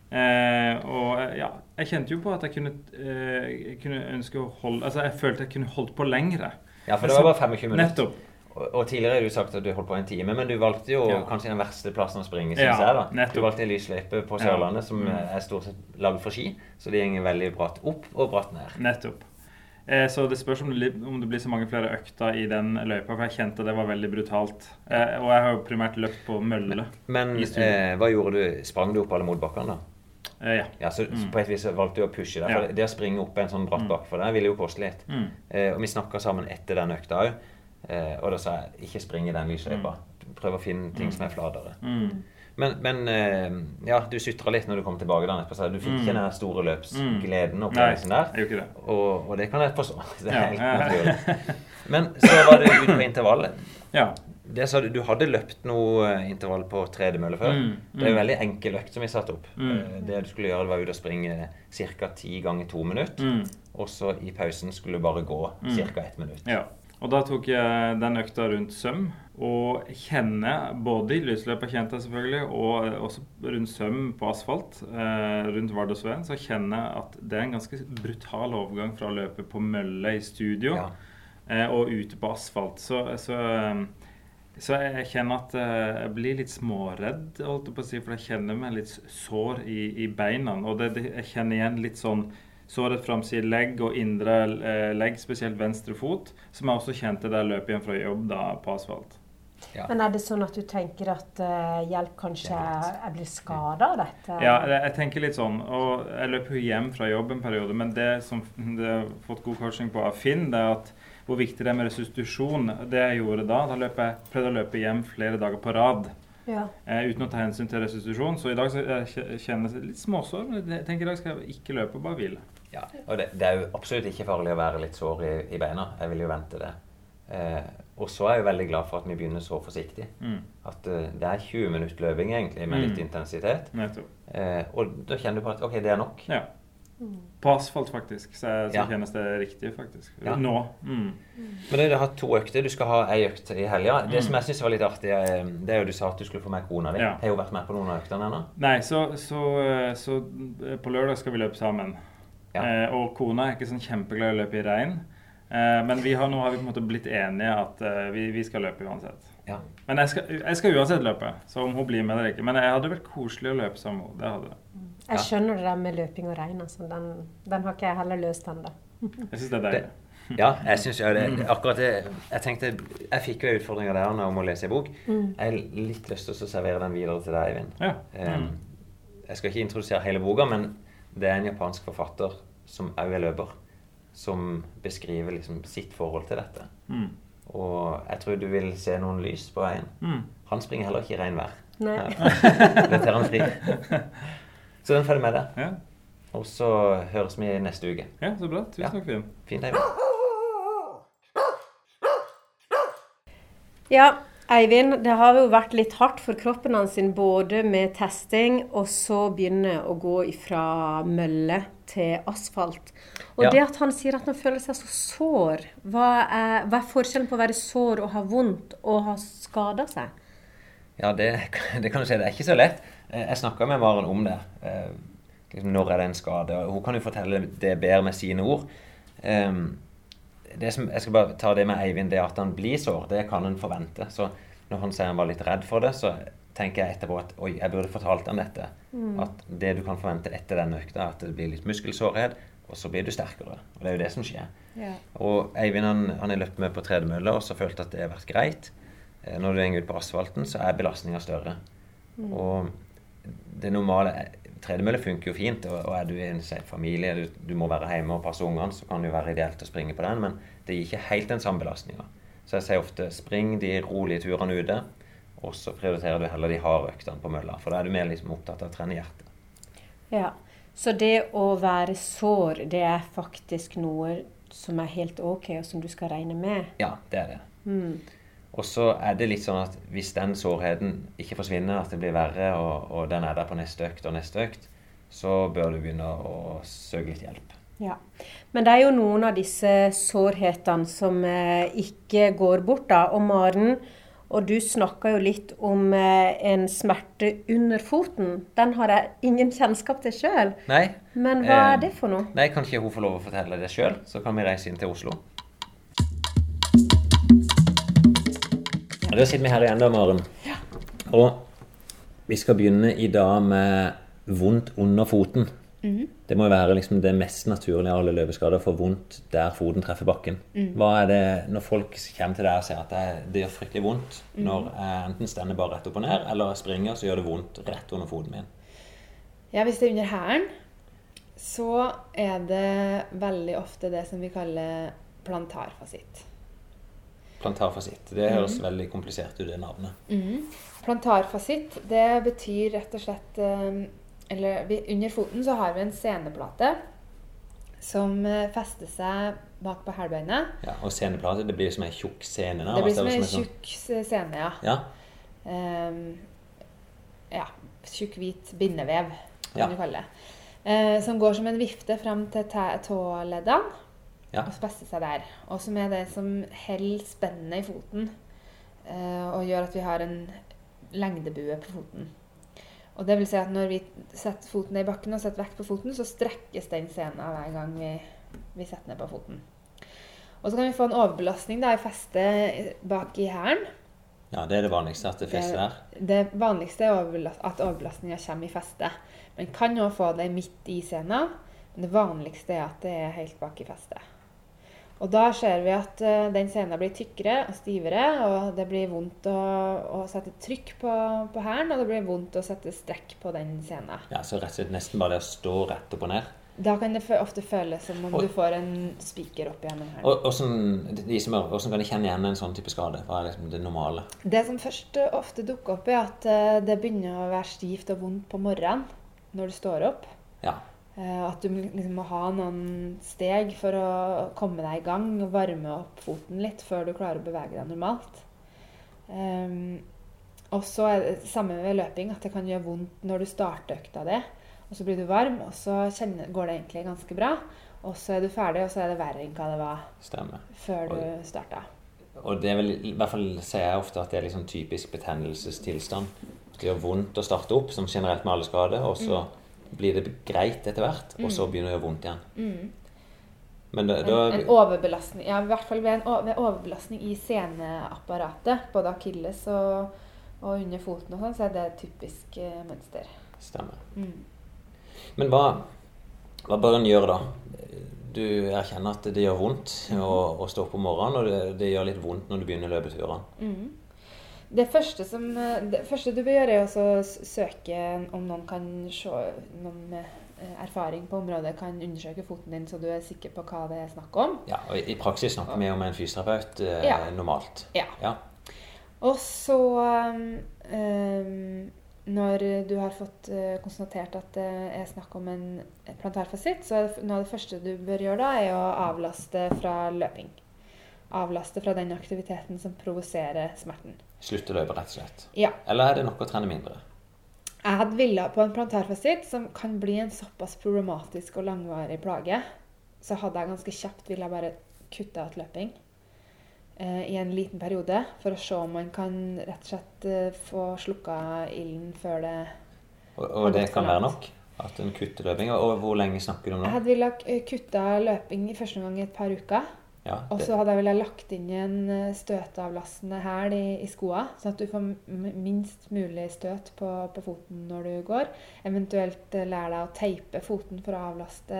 [SPEAKER 3] Eh, og ja, jeg kjente jo på at jeg kunne, eh, kunne, ønske å holde Altså, jeg følte jeg kunne holdt på lengre.
[SPEAKER 2] Ja, for det var bare 25 minutter.
[SPEAKER 3] Nettopp.
[SPEAKER 2] Og, og tidligere har du sagt at du holdt på en time, men du valgte jo ja. kanskje den verste plassen å springe,
[SPEAKER 3] syns
[SPEAKER 2] ja,
[SPEAKER 3] jeg. da.
[SPEAKER 2] Nettopp. Du valgte en lysløype på Sørlandet som mm. er stort sett lagd for ski, så det går veldig bratt opp og bratt ned.
[SPEAKER 3] Nettopp. Eh, så det spørs om det, om det, blir så mange flere økter i den løypa, for jeg kjente det var veldig brutalt. Eh, og jeg har jo primært løpt på mølle.
[SPEAKER 2] Men, men eh, hva gjorde du? Sprang du opp alle motbakkene, da?
[SPEAKER 3] Eh, ja.
[SPEAKER 2] ja så, mm. på et vis valgte du å pushe det. For ja. det å springe opp en sånn bratt mm. bakke for det ville jo koste litt.
[SPEAKER 3] Mm.
[SPEAKER 2] Eh, og vi snakka sammen etter den økta òg, eh, og da sa jeg ikke spring i den lysløypa. Mm. Prøv å finne ting som er flatere.
[SPEAKER 3] Mm.
[SPEAKER 2] Men, men eh, ja, du sutra litt når du kom tilbake der etterpå. Du fikk ikke den store løpsgleden Opp opplevelsen der. Og, og, det kan jeg forstå. Det er helt naturlig. Men så var det ut på intervallet.
[SPEAKER 3] Ja
[SPEAKER 2] det sa du, du hadde løpt noe eh, intervall på tredemølle før.
[SPEAKER 3] Mm, mm.
[SPEAKER 2] Det er en veldig enkel økt som vi satte opp.
[SPEAKER 3] Mm.
[SPEAKER 2] Eh, det du skulle gjøre, var ut og springe ca. ti ganger to minutter.
[SPEAKER 3] Mm.
[SPEAKER 2] Og så i pausen skulle du bare gå
[SPEAKER 3] mm.
[SPEAKER 2] ca. ett minutt.
[SPEAKER 3] Ja. Og da tok jeg den økta rundt søm. Og kjenner, både i lysløpet kjente jeg selvfølgelig, og også rundt søm på asfalt, eh, rundt Vardøsveien, så kjenner jeg at det er en ganske brutal overgang fra å løpe på mølle i studio
[SPEAKER 2] ja.
[SPEAKER 3] eh, og ute på asfalt. Så, så eh, så jeg kjenner at eh, jeg blir litt småredd, holdt jeg på å si, for jeg kjenner meg litt sår i, i beina. Og det, det, jeg kjenner igjen litt sånn såret framside legg og indre eh, legg, spesielt venstre fot, som jeg også kjente da jeg løp hjem fra jobb da på asfalt.
[SPEAKER 1] Ja. Men er det sånn at du tenker at uh, hjelp kanskje jeg blir skada av dette?
[SPEAKER 3] Ja, jeg tenker litt sånn. Og jeg løper jo hjem fra jobb en periode, men det som det har fått god coaching på av Finn, det er at hvor viktig det er med restitusjon. Det jeg gjorde da, da løp jeg, prøvde å løpe hjem flere dager på rad.
[SPEAKER 1] Ja.
[SPEAKER 3] Eh, uten å ta hensyn til restitusjon. Så i dag så jeg kjenner jeg litt småsår. Men jeg tenker i dag skal jeg ikke løpe, bare hvile.
[SPEAKER 2] Ja, og det, det, er jo absolutt ikke farlig å være litt sår i, i beina. Jeg vil jo vente det. Eh, og så er jeg jo veldig glad for at vi begynner så forsiktig.
[SPEAKER 3] Mm.
[SPEAKER 2] At uh, det er 20 minutter løping egentlig, med litt
[SPEAKER 3] mm.
[SPEAKER 2] intensitet.
[SPEAKER 3] Eh,
[SPEAKER 2] og da kjenner du på at ok, det er nok.
[SPEAKER 3] Ja. På asfalt, faktisk. Så, så ja. kjennes det riktig, faktisk.
[SPEAKER 2] Ja.
[SPEAKER 3] Nå. Mm.
[SPEAKER 2] Men du har hatt to økter. Du skal ha ei økt i helga. Det som jeg syns var litt artig, eh, det er jo du sa at du skulle få med kona di.
[SPEAKER 3] Ja.
[SPEAKER 2] Har hun vært med på noen av øktene ennå?
[SPEAKER 3] Nei, så, så, eh, så, eh, på lørdag skal vi løpe sammen.
[SPEAKER 2] Ja.
[SPEAKER 3] Eh, og kona er ikke sånn kjempeglad i å løpe i regn. Eh, men har, nå har vi på en måte blitt enige at eh, vi, vi, skal løpe uansett.
[SPEAKER 2] Ja.
[SPEAKER 3] Men jeg skal, jeg skal, uansett løpe, så om hun blir med eller ikke. Men jeg hadde vært koselig å løpe sammen med henne. Det hadde det.
[SPEAKER 1] Jeg skjønner det der med løping og regn. Altså. Den, den, har ikke jeg heller løst ennå.
[SPEAKER 3] jeg syns det er deilig.
[SPEAKER 2] ja, jeg syns ja, det. Akkurat det Jeg tenkte, jeg fikk jo utfordringer der om å lese en bok.
[SPEAKER 1] Mm.
[SPEAKER 2] Jeg har litt lyst til å servere den videre til deg, Eivind.
[SPEAKER 3] Ja.
[SPEAKER 2] Mm. Jeg skal ikke introdusere hele boka, men det er en japansk forfatter som òg er løper, som beskriver liksom sitt forhold til dette.
[SPEAKER 3] Mm.
[SPEAKER 2] Og jeg tror du vil se noen lys på veien.
[SPEAKER 3] Mm.
[SPEAKER 2] Han springer heller ikke i regnvær.
[SPEAKER 1] Nei.
[SPEAKER 2] Det tar han fri. Så den følger med der.
[SPEAKER 3] Ja.
[SPEAKER 2] Og så høres vi neste uke.
[SPEAKER 3] Ja, så bra. Tusen takk, Finn.
[SPEAKER 2] Fint, Eivind.
[SPEAKER 1] Ja, Eivind, det har jo vært litt hardt for kroppen hans både med testing og så begynne å gå ifra mølle til asfalt. Og ja. det at han sier at han føler seg så sår, hva er, hva er forskjellen på å være sår og ha vondt og ha skada seg?
[SPEAKER 2] Ja, det, det, kan du si. Det er ikke så lett. Eh, jeg snakka med Maren om det. Eh, liksom, når er det en skade? Hun kan jo fortelle det bedre med sine ord. Det som, jeg skal bare ta det med Eivind, det at han blir sår, det kan en forvente. Så når han sier han var litt redd for det, så tenker jeg etterpå at oi, jeg burde fortalt han dette. Mm. At det du kan forvente etter den økta, er at det blir litt muskelsårhet, og så blir du sterkere. Og det er jo det som skjer. Yeah. Og Eivind han, han er løpt med på tredemølle og så følt at det har vært greit. Eh, når du går ut på asfalten, så er belastninga større. Mm. Og det normale Tredemølle funker jo fint, og, og er du i en familie, du, du, må være hjemme og passe ungene, så kan det jo være ideelt å springe på den, men det gir ikke helt den samme belastninga. Så jeg sier ofte spring de rolige turene ute, og så prioriterer du heller de harde øktene på mølla. For da er du mer liksom opptatt av å trene hjertet.
[SPEAKER 1] Ja, Så det å være sår, det er faktisk noe som er helt OK, og som du skal regne med?
[SPEAKER 2] Ja, det er det. Mm. Og så er det litt sånn at hvis den sårheten ikke forsvinner, at det blir verre, og, og den er der på neste økt og neste økt, så bør du begynne å søke litt hjelp.
[SPEAKER 1] Ja, Men det er jo noen av disse sårhetene som eh, ikke går bort. da, Og Maren, og du snakka jo litt om eh, en smerte under foten. Den har jeg ingen kjennskap til sjøl. Men hva eh, er det for noe?
[SPEAKER 2] Nei, Kan ikke hun få lov å fortelle det sjøl? Så kan vi reise inn til Oslo. Ja, da sitter vi her igjen, da, Maren. Ja. Og vi skal begynne i dag med vondt under foten. Mm -hmm. Det må jo være liksom det mest naturlige av alle løpeskader, å få vondt der foten treffer bakken. Mm. Hva er det når folk kommer til deg og sier at det, det gjør fryktelig vondt mm. når jeg enten stender bare rett opp og ned, eller springer, så gjør det vondt rett under foten min?
[SPEAKER 4] Ja, hvis det er under hælen, så er det veldig ofte det som vi kaller plantarfasitt.
[SPEAKER 2] Plantarfasitt. Det høres mm. veldig komplisert ut, det navnet. Mm.
[SPEAKER 4] Plantarfasitt, det betyr rett og slett eh, Eller under foten så har vi en seneplate som eh, fester seg bak på hælbeinet.
[SPEAKER 2] Ja, og seneplate, det blir som ei tjukk sene? Da,
[SPEAKER 4] det blir som ei tjukk sene, ja.
[SPEAKER 2] Ja.
[SPEAKER 4] Um, ja. Tjukk, hvit bindevev, kan ja. du kalle det. Uh, som går som en vifte fram til tåleddene ja. og spesse seg der. Og som er det som holder spennet i foten uh, og gjør at vi har en lengdebue på foten. Og det vil si at når vi setter foten ned i bakken og setter vekt på foten, så strekkes den sena hver gang vi, vi, setter ned på foten. Og så kan vi få en overbelastning da, i festet bak i hælen.
[SPEAKER 2] Ja, det er det vanligste, at det fester der.
[SPEAKER 4] Det vanligste er at overbelastninga kommer i festet. Men kan òg få det midt i sena. Men det vanligste er at det er helt bak i festet. Og da ser vi at uh, den sena blir tykkere og stivere, og det blir vondt å, å sette trykk på, på hælen, og det blir vondt å sette strekk på den sena.
[SPEAKER 2] Ja, Så rett og slett nesten bare det å stå rett opp og ned?
[SPEAKER 4] Da kan det ofte føles som om og, du får en spiker opp gjennom hælen.
[SPEAKER 2] Og, hvordan kan de kjenne igjen en sånn type skade? Hva er liksom det normale?
[SPEAKER 4] Det som først ofte dukker opp, er at uh, det begynner å være stivt og vondt på morgenen når du står opp.
[SPEAKER 2] Ja.
[SPEAKER 4] Eh, at du liksom må ha noen steg for å komme deg i gang og varme opp foten litt før du klarer å bevege deg normalt. Um, og så er det samme med løping, at det kan gjøre vondt når du starter økta di. Og så blir du varm, og så kjenner, går det egentlig ganske bra. Og så er du ferdig, og så er det verre enn hva det var
[SPEAKER 2] Stemmer.
[SPEAKER 4] før du starta.
[SPEAKER 2] Og det er vel, i hvert fall sier jeg ofte at det er liksom typisk betennelsestilstand. Det gjør vondt å starte opp, som generelt med alle skader. Og så mm blir det greit etter hvert, og så mm. begynner det å gjøre vondt igjen.
[SPEAKER 4] Mm. Men det, det var... en, en, overbelastning ja, i hvert fall ved, en, ved overbelastning i seneapparatet, både akilles og, og, under foten og sånn, så er det et typisk uh, mønster.
[SPEAKER 2] Stemmer. Mm. Men hva, hva bør en gjøre da? Du erkjenner at det gjør vondt å, å stå opp om morgenen, og det, det, gjør litt vondt når du begynner løpeturene. Mm.
[SPEAKER 4] Det første, som, det første, du bør gjøre, er å søke om noen kan se noen med eh, erfaring på området kan undersøke foten din, så du er sikker på hva det er snakk om.
[SPEAKER 2] Ja, og I praksis snakker vi om en fysioterapeut eh, ja. normalt.
[SPEAKER 4] Ja. ja. Og så um, Når du har fått konstatert at det er snakk om en plantarfasitt, så er noe av det første du bør gjøre da, er å avlaste fra løping. Avlaste fra den aktiviteten som provoserer smerten.
[SPEAKER 2] Slutte å løpe, rett og slett?
[SPEAKER 4] Ja.
[SPEAKER 2] Eller er det nok å trene mindre?
[SPEAKER 4] Jeg hadde villa på en plantarfasitt som kan bli en såpass problematisk og langvarig plage, så hadde jeg ganske kjapt ville bare kutta ut løping eh, i en liten periode for å se om man kan rett og slett eh, få slukka ilden før det
[SPEAKER 2] Og, og det kan være nok? At en kutter løping? Og hvor lenge snakker du om nå?
[SPEAKER 4] Jeg hadde villet kutta løping i første gang i et par uker. Ja, og så hadde jeg vel lagt inn en eh, støtavlastende hæl i, i skoa, sånn at du får minst mulig støt på, på, foten når du går. Eventuelt eh, lære deg å teipe foten for å avlaste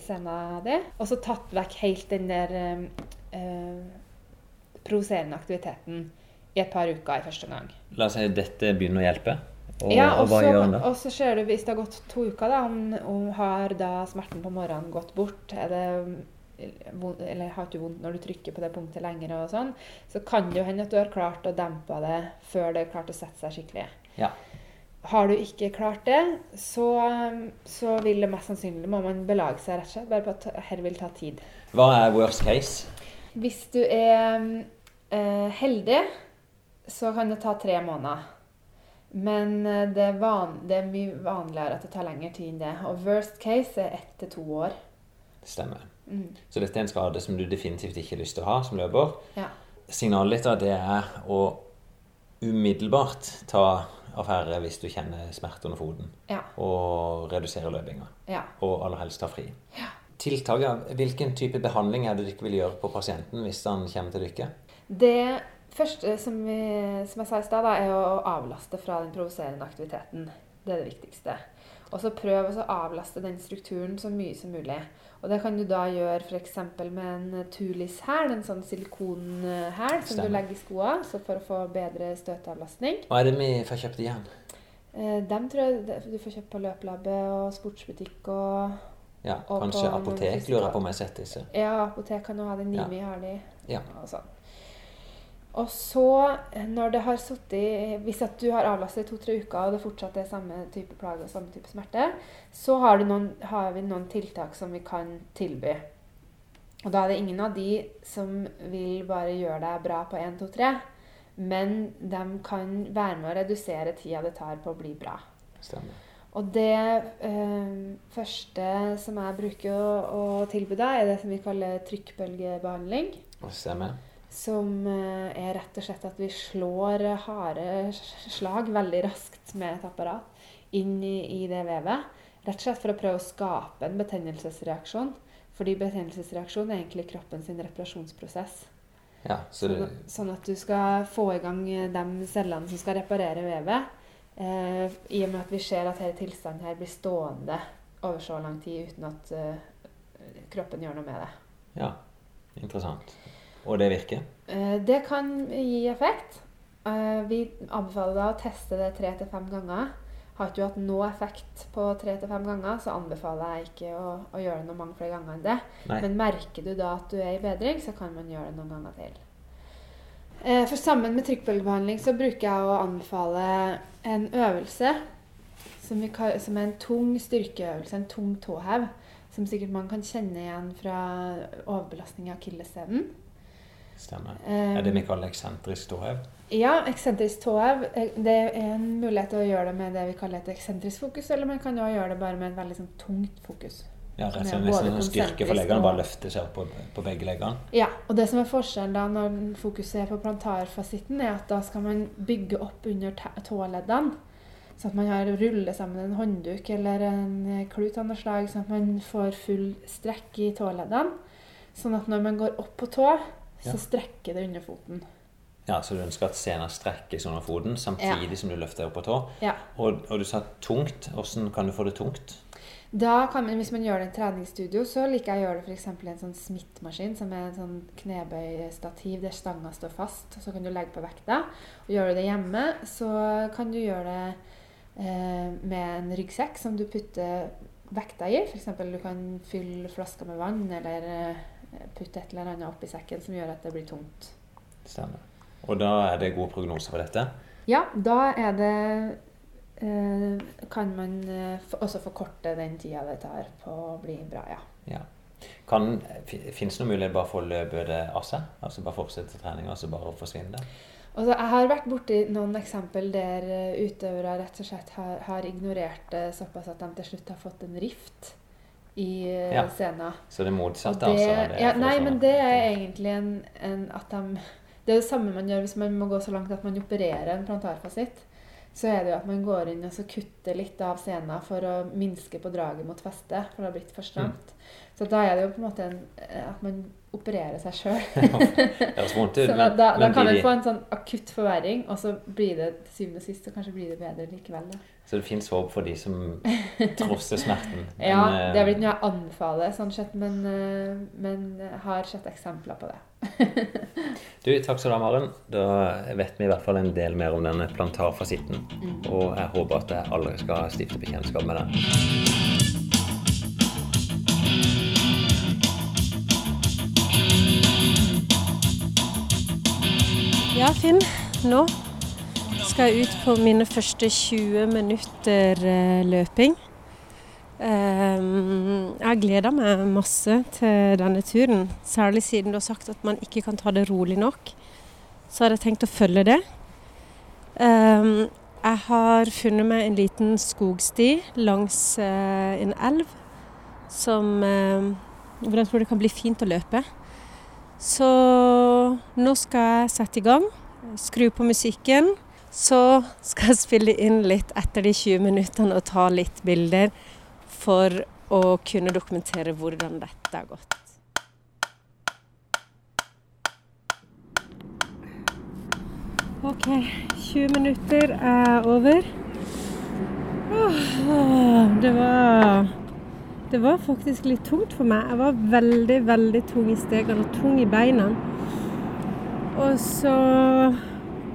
[SPEAKER 4] sena di. Og så tatt vekk helt den der eh, eh, provoserende aktiviteten i et par uker i første gang.
[SPEAKER 2] La oss si at dette begynner å hjelpe.
[SPEAKER 4] Og, ja, og, hva gjør da? Og så ser du hvis det har gått to uker, da, om, om har da smerten på morgenen gått bort? Er det eller har ikke vondt når du trykker på det punktet lenger, og sånn, så kan det jo hende at du har klart å dempe det før det har klart å sette seg skikkelig.
[SPEAKER 2] Ja.
[SPEAKER 4] Har du ikke klart det, så, så, vil det mest sannsynlig må man belage seg rett og slett bare på at dette vil ta tid.
[SPEAKER 2] Hva er worst case?
[SPEAKER 4] Hvis du er eh, heldig, så kan det ta tre måneder. Men eh, det er, van, det er mye vanligere at det tar lengre tid enn det. Og worst case er ett til to år.
[SPEAKER 2] Det stemmer. Mm. Så dette er en skade som du definitivt ikke har lyst til å ha som løper.
[SPEAKER 4] Ja.
[SPEAKER 2] Signalet ditt det er å umiddelbart ta affære hvis du kjenner smerte under foten.
[SPEAKER 4] Ja.
[SPEAKER 2] Og redusere løpinga.
[SPEAKER 4] Ja.
[SPEAKER 2] Og aller helst ta fri.
[SPEAKER 4] Ja.
[SPEAKER 2] Tiltak, Hvilken type behandling er det du vil gjøre på pasienten hvis han kommer til dere?
[SPEAKER 4] Det første som, vi, som jeg sa i stad, er å avlaste fra den provoserende aktiviteten. Det er det viktigste. Og så prøv å avlaste den strukturen så mye som mulig. Og det kan du da gjøre f.eks. med en tulis-hæl, en sånn silikonhæl som Stemmer. du legger i skoa for å få bedre støtavlastning.
[SPEAKER 2] Hva er det vi får kjøpt igjen?
[SPEAKER 4] den? dem tror jeg du får kjøpt på løplabbet og sportsbutikk og
[SPEAKER 2] Ja, og kanskje apotek, lurer på om jeg har sett disse.
[SPEAKER 4] Ja, apotek kan jo ha det. Nimi ja. har de.
[SPEAKER 2] Ja.
[SPEAKER 4] Og sånn. Og så, når det har sittet Hvis at du har avlastet i to-tre uker, og det fortsatt er samme type plage og samme type smerte, så har, noen, har, vi noen tiltak som vi kan tilby. Og da er det ingen av de som vil bare gjøre deg bra på 1, 2, 3, men de kan være med å redusere tida det tar på å bli bra.
[SPEAKER 2] Stemmer.
[SPEAKER 4] Og det øh, første som jeg bruker å, å tilby deg, er det som vi kaller trykkbølgebehandling.
[SPEAKER 2] Stemmer.
[SPEAKER 4] Som eh, er rett og slett at vi slår harde slag veldig raskt med et apparat inn i, i det vevet. Rett og slett for å prøve å skape en betennelsesreaksjon. Fordi betennelsesreaksjon er egentlig kroppen sin reparasjonsprosess.
[SPEAKER 2] Ja, så det...
[SPEAKER 4] sånn, sånn, at du skal få i gang de cellene som skal reparere vevet. Eh, I og med at vi ser at denne tilstanden her blir stående over så lang tid uten at eh, kroppen gjør noe med det.
[SPEAKER 2] Ja, interessant. Og det virker?
[SPEAKER 4] Eh, det kan gi effekt. Eh, vi anbefaler da å teste det tre til fem ganger. Har ikke du hatt noe effekt på tre til fem ganger, så anbefaler jeg ikke å, å, gjøre det noen mange flere ganger enn det.
[SPEAKER 2] Nei.
[SPEAKER 4] Men merker du da at du er i bedring, så kan man gjøre det noen ganger til. Eh, for sammen med trykkbølgebehandling så bruker jeg å anbefale en øvelse som, vi, som er en tung styrkeøvelse, en tung tåhev. Som sikkert man kan kjenne igjen fra overbelastning av akilleshælen.
[SPEAKER 2] Stemmer. Um, er det vi kaller eksentrisk tåhev?
[SPEAKER 4] Ja, eksentrisk tåhev. Eh, det er en mulighet til å gjøre det med det vi kaller et eksentrisk fokus, eller man kan også gjøre det bare med et veldig sånn, tungt fokus.
[SPEAKER 2] Ja, rett og slett nesten en styrke for leggene. Bare løfte seg opp på, på, begge leggene.
[SPEAKER 4] Ja, og det som er forskjellen da når fokuset er på plantarfasitten, er at da skal man bygge opp under tåleddene. Sånn at man har ruller sammen en håndduk eller en klut av noe slag, sånn at man får full strekk i tåleddene. Sånn at når man går opp på tå, så strekker det under foten.
[SPEAKER 2] Ja, Så du ønsker at sena strekkes under foten samtidig ja. som du løfter opp på tå.
[SPEAKER 4] Ja.
[SPEAKER 2] Og, og, du sa tungt. Hvordan kan du få det tungt?
[SPEAKER 4] Da kan man, Hvis man gjør det i treningsstudio, så liker jeg å gjøre det f.eks. i en sånn smittmaskin, som er en sånn knebøystativ der stanga står fast. Så kan du legge på vekta. Og gjør du det hjemme, så kan du gjøre det eh, med en ryggsekk som du putter vekta i. F.eks. du kan fylle flasker med vann, eller eh, putte et eller annet oppi sekken som gjør at det blir tungt.
[SPEAKER 2] Stemmer. Og da er det gode prognoser for dette?
[SPEAKER 4] Ja, da er det eh, Kan man eh, også forkorte den tida det tar på å bli bra, ja.
[SPEAKER 2] ja. Kan, Fins det noen mulighet bare for å løpe det av seg? Altså bare fortsette treninga og så bare forsvinne det?
[SPEAKER 4] Altså, jeg har vært borti noen eksempel der eh, utøvere rett og slett har, har ignorert det såpass at de til slutt har fått en rift i eh, ja. scenen.
[SPEAKER 2] Så det motsatte, det,
[SPEAKER 4] altså? Det ja, nei, men det er egentlig en, en, at de Det er det samme man gjør hvis man må gå så langt at man opererer en plantarfasitt så er det jo at man går inn og kutter litt av scenen for å minske på draget mot festet, for det har blitt for stramt. Mm. Så da er det jo på en måte en, at man opererer seg sjøl. da, da kan man få en sånn akutt forverring, og så blir det til syvende og sist så kanskje blir det bedre likevel. Da.
[SPEAKER 2] Så det fins håp for de som trosser smerten?
[SPEAKER 4] Men, ja, det har blitt noe jeg anbefaler, sånn sett, men, eh, men har sett eksempler på det.
[SPEAKER 2] du, takk skal du ha, Maren. Da vet vi i hvert fall en del mer om denne plantarfasitten. Mm. Og jeg håper at alle skal stifte bekjentskap med den.
[SPEAKER 1] Ja, Finn. Nå skal jeg ut på mine første 20 minutter eh, løping. Ehm, jeg gleda meg masse til denne turen, særlig siden du har sagt at man ikke kan ta det rolig nok. Så har jeg tenkt å følge det. Ehm, jeg har funnet meg en liten skogsti langs eh, en elv som, eh, hvor jeg tror det kan bli fint å løpe. Så nå skal jeg sette i gang, skru på musikken. Så skal jeg spille inn litt etter de 20 minuttene og ta litt bilder for å kunne dokumentere hvordan dette har gått. OK, 20 minutter er over. Det var Det var faktisk litt tungt for meg. Jeg var veldig, veldig tung i stegene og tung i beina. Og så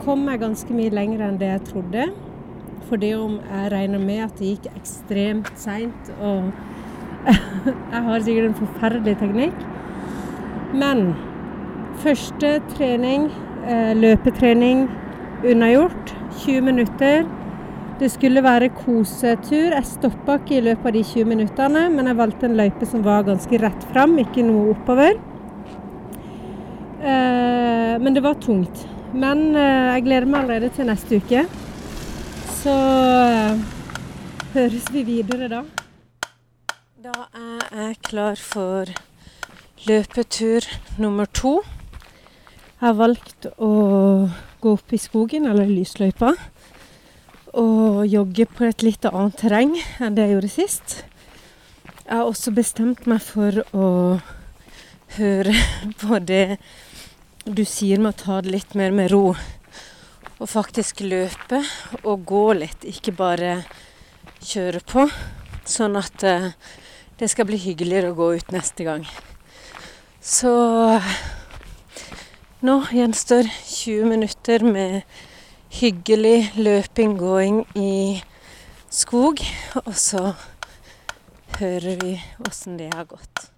[SPEAKER 1] kom jeg ganske mye lenger enn det jeg trodde. Fordi om jeg regner med at det gikk ekstremt seint, og jeg har sikkert en forferdelig teknikk. Men første trening, eh, løpetrening, unnagjort. 20 minutter. Det skulle være kosetur. Jeg stoppa ikke i løpet av de 20 minuttene, men jeg valgte en løype som var ganske rett fram, ikke noe oppover. Eh, men det var tungt. Men eh, jeg gleder meg allerede til neste uke. Så eh, høres vi videre da. Da er jeg klar for løpetur nummer to. Jeg har valgt å gå opp i skogen, eller lysløypa, og jogge på et litt annet terreng enn det jeg gjorde sist. Jeg har også bestemt meg for å høre på det du sier med å ta det litt mer med ro. Og faktisk løpe og gå litt, ikke bare kjøre på. Sånn at uh, det skal bli hyggeligere å gå ut neste gang. Så nå gjenstår 20 minutter med hyggelig løping, gåing i skog. Og så hører vi åssen det har gått.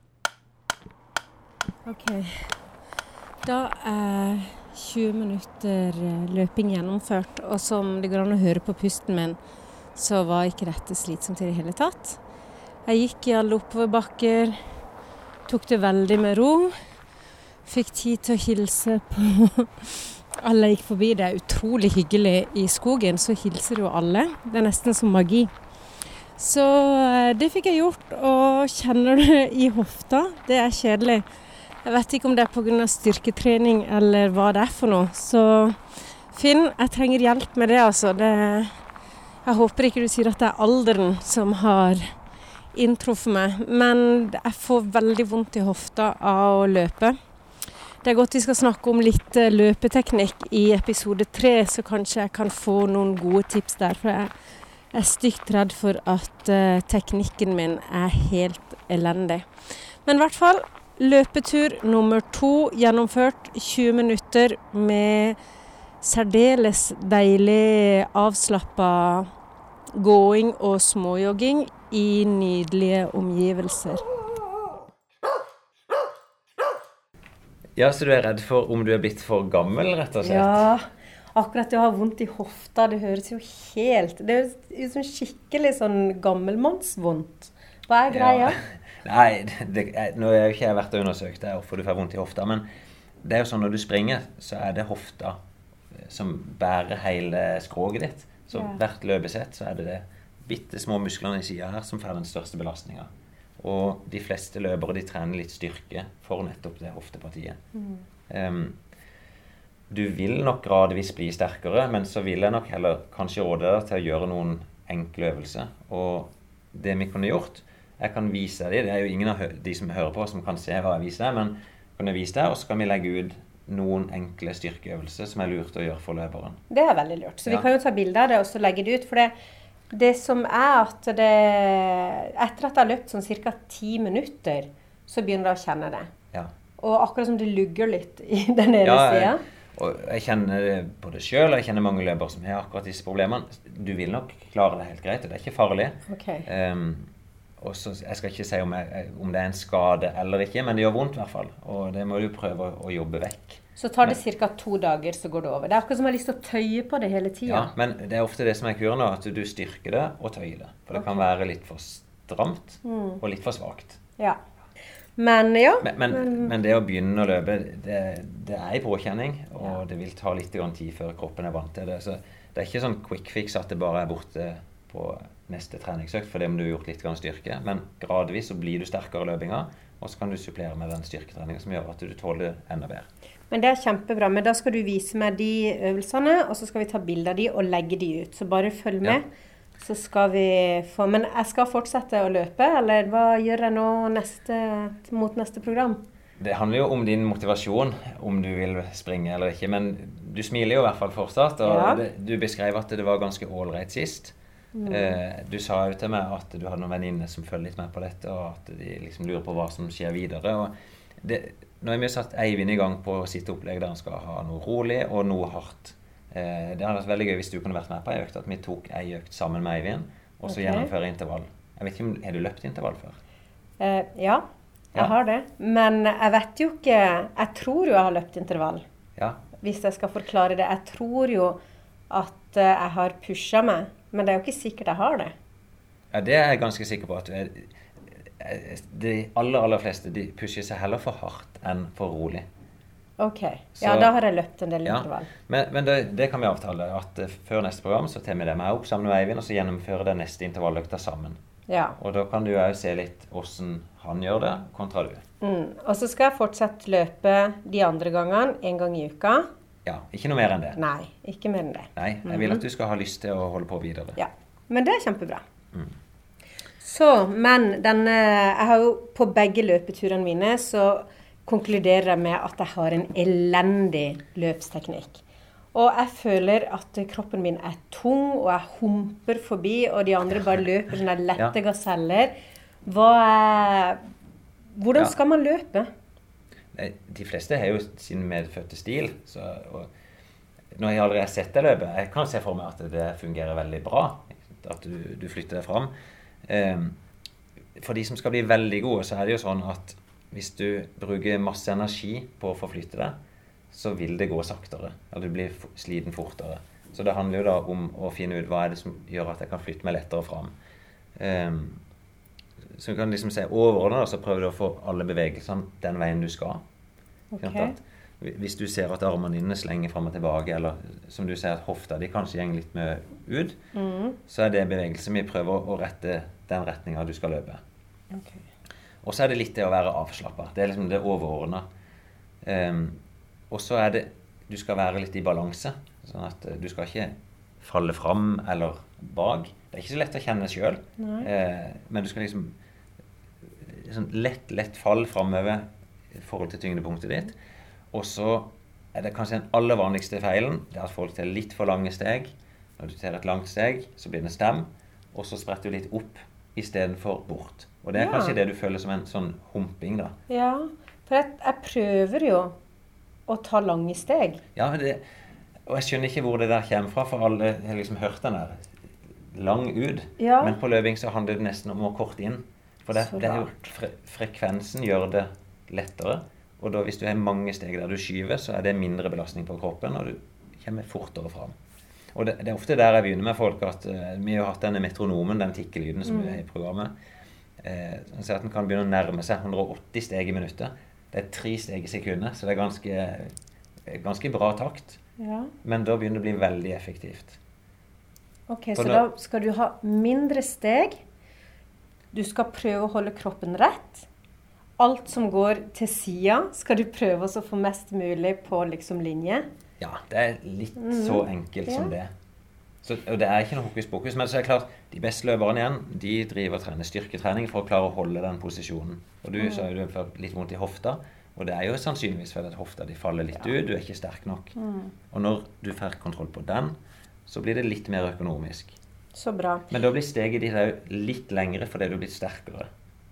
[SPEAKER 1] OK. Da er 20 minutter eh, løping gjennomført, og som det går an å høre på pusten min, så var ikke dette slitsomt i det hele tatt. Jeg gikk i alle oppoverbakker, tok det veldig med ro. Fikk tid til å hilse på alle jeg gikk forbi. Det er utrolig hyggelig i skogen, så hilser jo alle. Det er nesten som magi. Så eh, det fikk jeg gjort, og kjenner det i hofta. Det er kjedelig. Jeg vet ikke om det er pga. styrketrening eller hva det er for noe. Så Finn, jeg trenger hjelp med det, altså. Det, jeg håper ikke du sier at det er alderen som har inntruffet meg. Men jeg får veldig vondt i hofta av å løpe. Det er godt vi skal snakke om litt eh, løpeteknikk i episode tre, så kanskje jeg kan få noen gode tips der. For jeg er stygt redd for at uh, teknikken min er helt elendig. Men i hvert fall, Løpetur nummer to gjennomført 20 minutter med særdeles deilig avslappa gåing og småjogging i nydelige omgivelser.
[SPEAKER 2] Ja, Så du er redd for om du er blitt for gammel, rett og slett?
[SPEAKER 1] Ja, akkurat det å ha vondt i hofta, det høres jo helt Det er jo skikkelig sånn gammelmannsvondt. Hva er greia? Ja.
[SPEAKER 2] Nei, det, nå har ikke jeg vært og undersøkt det hvorfor du får vondt i hofta. Men det er jo sånn når du springer, så er det hofta som bærer hele skroget ditt. Så ja. hvert løpesett så er det det bitte små musklene i sida her som får den største belastninga. Og de fleste løpere de trener litt styrke for nettopp det hoftepartiet. Mm. Um, du vil nok gradvis bli sterkere, men så vil jeg nok heller kanskje råde deg til å gjøre noen enkle øvelser. Og det vi kunne gjort Jeg kan vise deg det. Det er jo ingen av de som hører på, som kan se hva jeg viser men kan jeg vise deg, og så kan vi legge ut noen enkle styrkeøvelser som er lurt å gjøre for løperen.
[SPEAKER 1] Det er veldig lurt. Så vi kan jo ta bilde av det og så legge det ut. For det, det som er at det Etter at jeg har løpt sånn ca. ti minutter, så begynner jeg å kjenne det.
[SPEAKER 2] Ja.
[SPEAKER 1] Og akkurat som det lugger litt i den ene ja, sida.
[SPEAKER 2] Og jeg kjenner det både sjøl og jeg kjenner mange løpere som har akkurat disse problemene. Du vil nok klare det helt greit, og det er ikke farlig.
[SPEAKER 1] Okay.
[SPEAKER 2] Um, og så, Jeg skal ikke si om, jeg, om, det er en skade eller ikke, men det gjør vondt i hvert fall. Og det må du prøve å, å jobbe vekk.
[SPEAKER 1] Så tar det ca. to dager, så går det over. Det er akkurat som jeg har lyst til å tøye på det hele tida.
[SPEAKER 2] Ja, men det er ofte det som er kuren, at du styrker det og tøyer det. For det okay. kan være litt for stramt mm. og litt for svakt.
[SPEAKER 1] Ja. Men ja.
[SPEAKER 2] Men, men, men, det å begynne å løpe, det, det er en påkjenning. Og ja. det vil ta litt tid før kroppen er vant til det. Så det er ikke sånn quick fix at det bare er borte på neste treningsøkt fordi om du har gjort litt styrke. Men gradvis så blir du sterkere i løpinga, og så kan du supplere med den styrketreninga som gjør at du tåler enda bedre.
[SPEAKER 1] Men det er kjempebra. Men da skal du vise meg de øvelsene, og så skal vi ta bilde av de og legge de ut. Så bare følg med. Ja. Så skal vi få Men jeg skal fortsette å løpe, eller hva gjør jeg nå neste, mot neste program?
[SPEAKER 2] Det handler jo om din motivasjon, om du vil springe eller ikke. Men du smiler jo i hvert fall fortsatt. Og ja. det, du beskrev at det var ganske ålreit sist. Mm. Eh, du sa jo til meg at du hadde noen venninner som følger litt med på dette, og at de liksom lurer på hva som skjer videre. Og det, nå har vi satt Eivind i gang på sitt opplegg der han skal ha noe rolig og noe hardt. Eh, det hadde vært veldig gøy hvis du kunne vært med på ei økt. At vi tok ei økt sammen med Eivind, og så okay. gjennomføre intervall. Jeg vet ikke om, Har du løpt intervall før?
[SPEAKER 1] Eh, ja, jeg ja. har det. Men jeg vet jo ikke Jeg tror jo jeg har løpt intervall.
[SPEAKER 2] Ja.
[SPEAKER 1] Hvis jeg skal forklare det. Jeg tror jo at eh, jeg har pusha meg, men det er jo ikke sikkert jeg har det.
[SPEAKER 2] Ja, det er jeg ganske sikker på at. Eh, de aller, aller fleste de pusher seg heller for hardt enn for rolig.
[SPEAKER 1] Ok. Så, ja, da har jeg løpt en del
[SPEAKER 2] ja, intervall. Men, men det, det, kan vi avtale. At uh, før neste program så tar vi det med opp sammen med Eivind, og så gjennomfører den neste intervalløkta sammen.
[SPEAKER 1] Ja.
[SPEAKER 2] Og da kan du òg se litt åssen han gjør det, kontra du.
[SPEAKER 1] Mm. Og så skal jeg fortsatt løpe de andre gangene en gang i uka.
[SPEAKER 2] Ja, Ikke noe mer enn det?
[SPEAKER 1] Nei, ikke mer enn det.
[SPEAKER 2] Nei, Jeg vil at du skal ha lyst til å holde på videre.
[SPEAKER 1] Ja, Men det er kjempebra.
[SPEAKER 2] Mm.
[SPEAKER 1] Så, men denne Jeg har jo på begge løpeturene mine så konkluderer jeg med at jeg har en elendig løpsteknikk. Og jeg føler at kroppen min er tung, og jeg humper forbi, og de andre bare løper sånne lette ja. gaseller. Hva Hvordan skal man løpe?
[SPEAKER 2] De fleste har jo sin medfødte stil. Så, når jeg aldri har sett det løpet, jeg kan se for meg at det fungerer veldig bra. At du, du flytter deg fram. Um, for de som skal bli veldig gode, så er det jo sånn at hvis du bruker masse energi på å forflytte deg, så vil det gå saktere. Eller du blir sliten fortere. Så det handler jo da om å finne ut hva er det som gjør at jeg kan flytte meg lettere fram. Um, så du kan liksom se overordna, så prøver du å få alle bevegelsene den veien du skal.
[SPEAKER 1] Okay.
[SPEAKER 2] Hvis du ser at armene dine slenger fram og tilbake, eller som du ser at hofta di kanskje går litt med ut,
[SPEAKER 1] mm.
[SPEAKER 2] så er det bevegelse vi prøver å rette den retninga du skal løpe.
[SPEAKER 1] Okay.
[SPEAKER 2] Og så er det litt det å være avslappa. Det er liksom det overordna. Um, ehm, og så er det Du skal være litt i balanse. Sånn at uh, du skal ikke falle fram eller bak. Det er ikke så lett å kjenne sjøl. Eh, men du skal liksom sånn lett, lett fall framover i forhold til tyngdepunktet ditt. Og så er det kanskje den aller vanligste feilen det er at folk tar litt for lange steg. Når du tar et langt steg, så blir det stem, og så spretter du litt opp istedenfor bort. Og det er ja. kanskje det du føler som en sånn humping, da.
[SPEAKER 1] Ja, for jeg, jeg prøver jo å ta lange steg.
[SPEAKER 2] Ja, det, og jeg skjønner ikke hvor det der kommer fra, for alle har liksom hørt den der lang ut.
[SPEAKER 1] Ja.
[SPEAKER 2] Men på løping så handler det nesten om å korte inn. For det, det fre, frekvensen gjør det lettere. Og da hvis du har mange steg der du skyver, så er det mindre belastning på kroppen, og du kommer fortere fram. Og det, det er ofte der jeg begynner med folk, at uh, vi har hatt denne metronomen, den tikkelyden som mm. er i programmet eh, så at den kan begynne å nærme seg 180 steg i minuttet. Det er tre steg i sekundet, så det er ganske, ganske bra takt. Ja. Men da begynner det å bli veldig effektivt.
[SPEAKER 1] Ok, Så da skal du ha mindre steg. Du skal prøve å holde kroppen rett. Alt som går til sida, skal du prøve å få mest mulig på liksom linje.
[SPEAKER 2] Ja, det er litt mm. så enkelt ja. som det. Så, og Det er ikke noe hokus pokus. Men så er det klart, de beste løperne igjen, de driver og trener styrketrening for å klare å holde den posisjonen. Og du mm. sa har du fått litt vondt i hofta. Og det er jo sannsynligvis fordi at hofta di faller litt ja. ut. Du er ikke sterk nok. Mm. Og når du får kontroll på den, så blir det litt mer økonomisk.
[SPEAKER 1] Så bra.
[SPEAKER 2] Men da blir steget ditt òg litt lengre fordi du blir sterkere.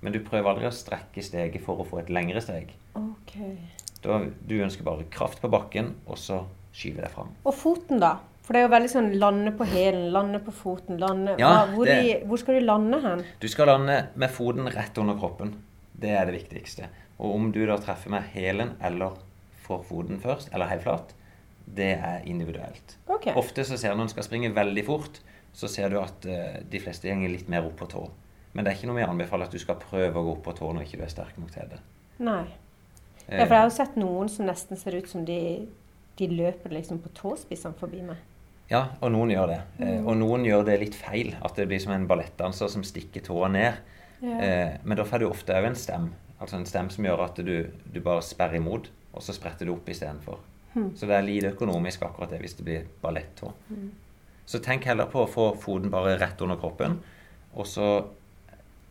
[SPEAKER 2] Men du prøver aldri å strekke steget for å få et lengre steg.
[SPEAKER 1] Okay.
[SPEAKER 2] Da, du ønsker bare kraft på bakken, og så skyver deg fram.
[SPEAKER 1] Og foten, da? For det er jo veldig sånn lande på hælen, lande på foten, lande ja, hvor, det, i, hvor, skal du lande hen?
[SPEAKER 2] Du skal lande med foten rett under kroppen. Det er det viktigste. Og om du da treffer med hælen eller får foten først, eller helt flat, det er individuelt.
[SPEAKER 1] Okay.
[SPEAKER 2] Ofte så ser en skal springe veldig fort, så ser du at uh, de fleste gjenger litt mer opp på tå. Men det er ikke noe vi anbefaler at du skal prøve å gå opp på tå når ikke du er sterk nok til det.
[SPEAKER 1] Nei. Ja, for jeg har jo sett noen som nesten ser ut som de, de løper liksom på tåspissene forbi meg.
[SPEAKER 2] Ja, og noen gjør det. Eh, mm. og noen gjør det litt feil. At det blir som en ballettdanser som stikker tåa ned. Ja. Eh, men da får du ofte òg en stem. Altså en stem som gjør at du, du bare sperrer imot, og så spretter du opp istedenfor. Mm. Så det er lite økonomisk akkurat det hvis det blir ballettå. Mm. Så tenk heller på å få foten bare rett under kroppen, og så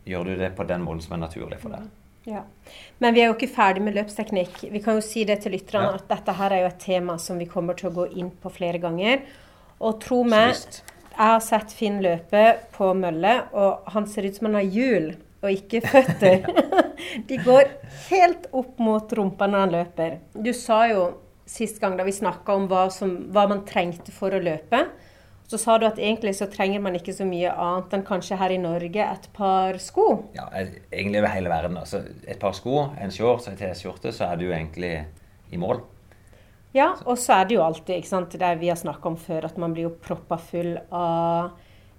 [SPEAKER 2] gjør du det på den måten som er naturlig for deg.
[SPEAKER 1] Ja. Men vi er jo ikke ferdig med løpsteknikk. Vi kan jo si det til lytterne ja. at dette her er jo et tema som vi kommer til å gå inn på flere ganger. Og tro meg, jeg har sett Finn løpe på mølle, og han ser ut som han har hjul og ikke føtter. De går helt opp mot rumpa når han løper. Du sa jo sist gang da vi snakka om hva, som, hva, man trengte for å løpe, så sa du at egentlig så trenger man ikke så mye annet enn kanskje her i Norge et par sko.
[SPEAKER 2] Ja, egentlig over hele verden. Altså, et par sko, en shorts og en T-skjorte, så er du egentlig i mål.
[SPEAKER 1] Ja, og så er det jo alltid ikke sant, det vi har snakka om før, at man blir jo proppa full av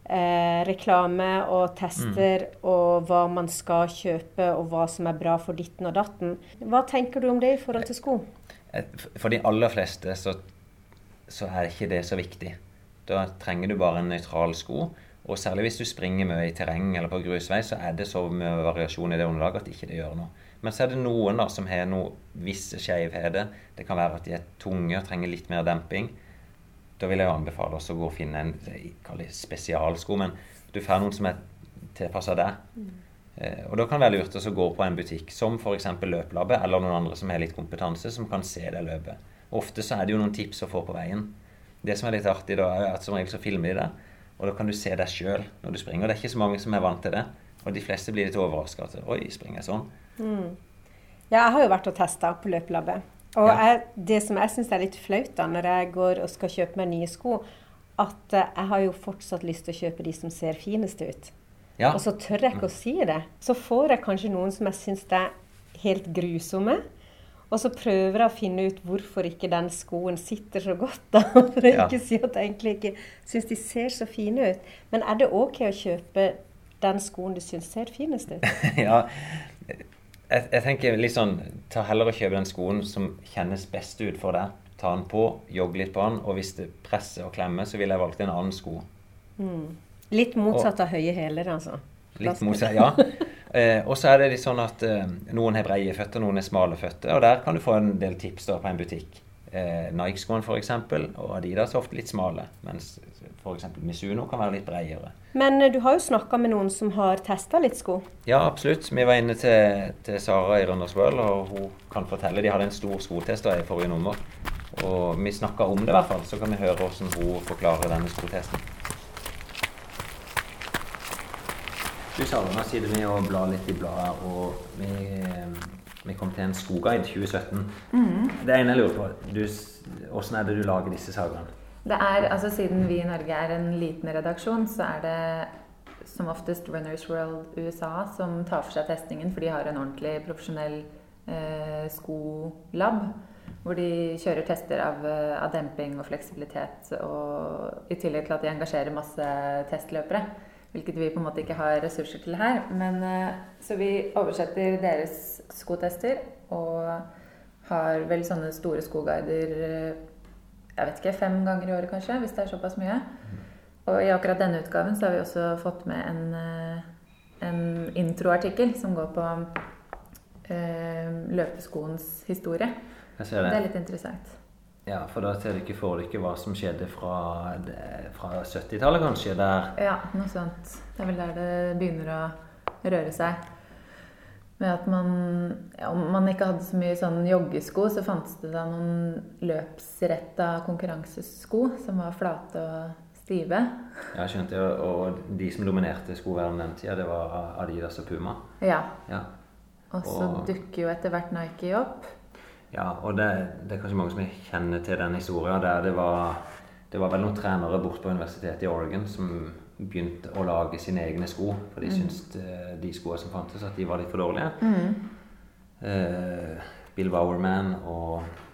[SPEAKER 1] eh, reklame og tester mm. og hva man skal kjøpe og hva som er bra for ditten og datten. Hva tenker du om det i forhold til sko?
[SPEAKER 2] For de aller fleste så, så er ikke det så viktig. Da trenger du bare en nøytral sko. Og særlig hvis du springer mye i terreng eller på grusvei, så er det så mye variasjon i det underlaget at ikke det gjør noe. Men så er det noen da som har noe visse skjevheter. Det kan være at de er tunge og trenger litt mer demping. Da vil jeg anbefale oss å gå og finne en det spesialsko. Men du får noen som er tilpassa deg. Mm. Eh, og da kan det være lurt å gå på en butikk som f.eks. Løplabbet, eller noen andre som har litt kompetanse, som kan se det løpet. Ofte så er det jo noen tips å få på veien. Det som er litt artig, da, er at som regel så filmer de det. Og da kan du se deg sjøl når du springer. Det er ikke så mange som er vant til det. Og de fleste blir litt overraska. Oi, springer jeg sånn?
[SPEAKER 1] Mm. Ja, jeg har jo vært og testa på løpelabbet. Og ja. jeg, det som jeg syns er litt flaut da, når jeg går og skal kjøpe meg nye sko, at uh, jeg har jo fortsatt lyst til å kjøpe de som ser finest ut. Ja. Og så tør jeg ikke å si det. Så får jeg kanskje noen som jeg syns er helt grusomme. Og så prøver jeg å finne ut hvorfor ikke den skoen sitter så godt. da, For å ja. ikke si at jeg egentlig ikke syns de ser så fine ut. Men er det OK å kjøpe den skoen du syns ser finest ut?
[SPEAKER 2] ja, jeg, jeg, tenker litt sånn Ta heller og kjøpe den skoen som kjennes best ut for deg. Ta den på, jogg litt på den, og hvis det presser og klemmer, så ville jeg valgt en annen sko.
[SPEAKER 1] Mm. Litt motsatt av høye hæler, altså.
[SPEAKER 2] Litt mose, ja. Eh, og så er det litt sånn at eh, noen har breie føtter, noen har smale føtter. Og der kan du få en del tips da på en butikk. Eh, Nike-skoene f.eks. og Adidas er ofte litt smale. Mens f.eks. Misuno kan være litt bredere.
[SPEAKER 1] Men eh, du har jo snakka med noen som har testa litt sko?
[SPEAKER 2] Ja, absolutt. Vi var inne til, til Sara i Runners World, og hun kan fortelle. De hadde en stor skotest i forrige nummer. Og vi snakka om det i hvert fall, så kan vi høre hvordan hun forklarer denne skotesten. Du Sara, nå sitter vi og blar litt i bladet, og vi, vi kom til en skoguide 2017. Mm. Det ene jeg lurer på, du, hvordan er det du lager disse sagene?
[SPEAKER 5] Det er, altså Siden vi i Norge er en liten redaksjon, så er det som oftest Runners World USA som tar for seg testingen, for de har en ordentlig profesjonell eh, skolab. Hvor de kjører tester av, eh, av, demping og fleksibilitet. Og i tillegg til at de engasjerer masse testløpere. Hvilket vi på en måte ikke har ressurser til her. Men, eh, så vi oversetter deres skotester og har vel sånne store skoguider eh, jeg vet ikke, fem ganger i året, kanskje, hvis det er såpass mye. Og i akkurat denne utgaven så har vi også fått med en, eh, en introartikkel som går på eh, løpeskoens historie.
[SPEAKER 2] Det.
[SPEAKER 5] det. er litt interessant.
[SPEAKER 2] Ja, for da ser du ikke for deg hva som skjedde fra, fra 70-tallet, kanskje? Der.
[SPEAKER 5] Ja, noe sånt. Det er vel der det begynner å røre seg. Med at man ja, Om man ikke hadde så mye sånn joggesko, så fantes det da noen løpsretta konkurransesko som var flate og stive.
[SPEAKER 2] Ja, skjønte jeg. Og de som dominerte skoverdenen den tida, det var Adidas og Puma.
[SPEAKER 5] Ja. ja. Og så dukker jo etter hvert Nike opp.
[SPEAKER 2] Ja, og det, det, er kanskje mange som kjenner til den historien der det var, det var vel noen trenere bort på universitetet i Oregon som begynte å lage sine egne sko. For de mm. syntes eh, de skoene som fantes, at de var litt for dårlige. Mm. Eh, Bill Bowerman og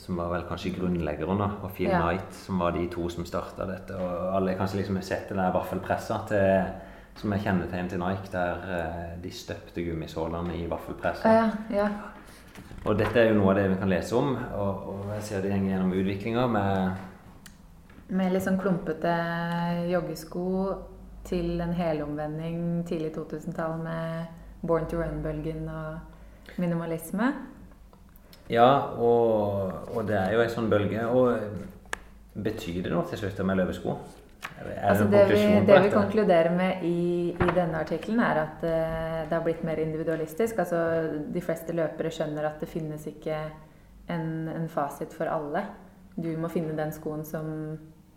[SPEAKER 2] som var vel kanskje grunnleggeren, da, og Phil ja. Knight, som var de to som starta dette. Og alle kanskje liksom har sett det der vaffelpressa til, som er kjennetegn til Nike, der eh, de støpte gummisålene i vaffelpressa.
[SPEAKER 5] Ja, ja.
[SPEAKER 2] Og dette er jo noe av det vi kan lese om, og, og jeg ser det henger gjennom utviklinga med
[SPEAKER 5] Med litt sånn klumpete joggesko til en helomvending tidlig 2000-tall med Born to Run-bølgen og minimalisme.
[SPEAKER 2] Ja, og, og, det er jo en sånn bølge. Og betyr det noe til slutt med løpesko?
[SPEAKER 5] Altså det, vi, det vi, konkluderer med i, i denne artikkelen, er at uh, det har blitt mer individualistisk. Altså, de fleste løpere skjønner at det finnes ikke en, en, fasit for alle. Du må finne den skoen som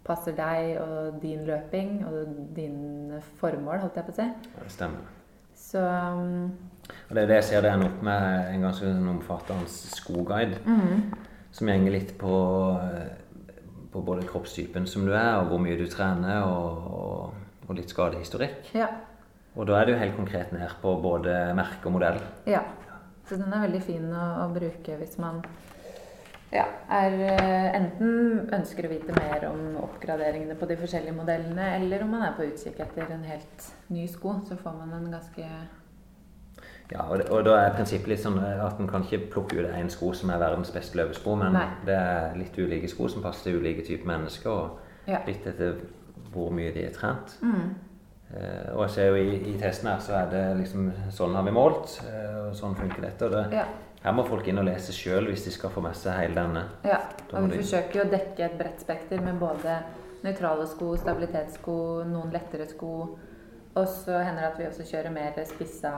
[SPEAKER 5] passer deg og din løping og dine formål, holdt jeg på å si.
[SPEAKER 2] Det stemmer.
[SPEAKER 5] Så um,
[SPEAKER 2] Og det er det jeg ser det ender opp med en ganske omfattende skoguide. Mm. Som gjenger litt på uh, på både kroppstypen som du er, og hvor mye du trener, og, og, og litt skadehistorikk.
[SPEAKER 5] Ja.
[SPEAKER 2] Og da er det jo helt konkret ned på både merke og modell.
[SPEAKER 5] Ja. Så den er veldig fin å, å bruke hvis man ja, er, eh, enten ønsker å vite mer om oppgraderingene på de forskjellige modellene, eller om man er på utkikk etter en helt ny sko, så får man en ganske
[SPEAKER 2] ja, og, det, og, da er prinsippet litt sånn at en kan ikke plukke ut én sko som er verdens beste løpesko, men Nei. det er litt ulike sko som passer til ulike typer mennesker, og ja. litt etter hvor mye de er trent. Mm. Eh, og jeg ser jo i, i, testen her så er det liksom Sånn har vi målt, eh, og sånn funker dette. og det, ja. Her må folk inn og lese sjøl hvis de skal få med seg hele denne.
[SPEAKER 5] Ja, og vi de... forsøker jo å dekke et bredt spekter med både nøytrale sko, stabilitetssko, noen lettere sko. Og så hender det at vi også kjører mer spissa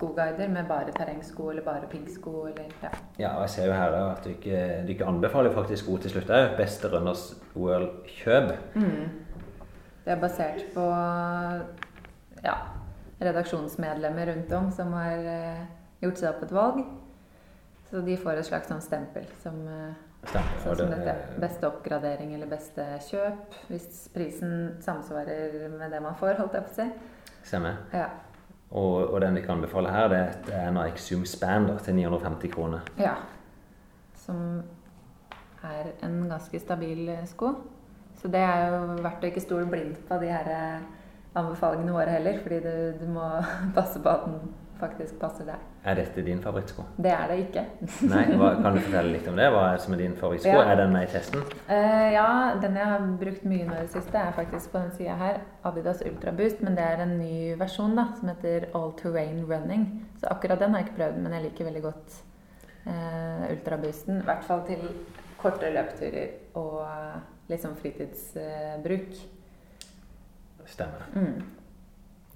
[SPEAKER 5] skoguider med bare terrengsko eller bare piggsko. Eller, ja.
[SPEAKER 2] ja, og jeg ser jo her at du ikke, du ikke anbefaler faktisk sko til slutt òg. Beste Runners World-kjøp. Mm.
[SPEAKER 5] Det er basert på ja, redaksjonsmedlemmer rundt om som har eh, gjort seg opp et valg. Så de får et slags sånn stempel som uh, Stemmer, sånn som dette. Beste oppgradering eller beste kjøp. Hvis prisen samsvarer med det man får, holdt jeg på å si.
[SPEAKER 2] Stemmer.
[SPEAKER 5] Ja.
[SPEAKER 2] Og, og, den vi kan anbefale her, det er Nike Zoom Span til 950 kroner.
[SPEAKER 5] Ja. Som er en ganske stabil sko. Så det er jo verdt å ikke stole blindt på de her eh, anbefalingene våre heller. Fordi du, du må passe på at den faktisk passer deg.
[SPEAKER 2] Er dette din favorittsko?
[SPEAKER 5] Det er det ikke.
[SPEAKER 2] Nei, hva, Kan du fortelle litt om det? Hva er som er din favorittsko? Ja. Er den med i testen?
[SPEAKER 5] Uh, ja, den jeg har brukt mye nå i det siste, er faktisk på den sida her. Adidas Ultra Boost. Men det er en ny versjon da, som heter All Terrain Running. Så akkurat den har jeg ikke prøvd, men jeg liker veldig godt uh, Ultra Boosten. I hvert fall til korte løpeturer og litt sånn fritidsbruk.
[SPEAKER 2] Uh, Stemmer. Mm.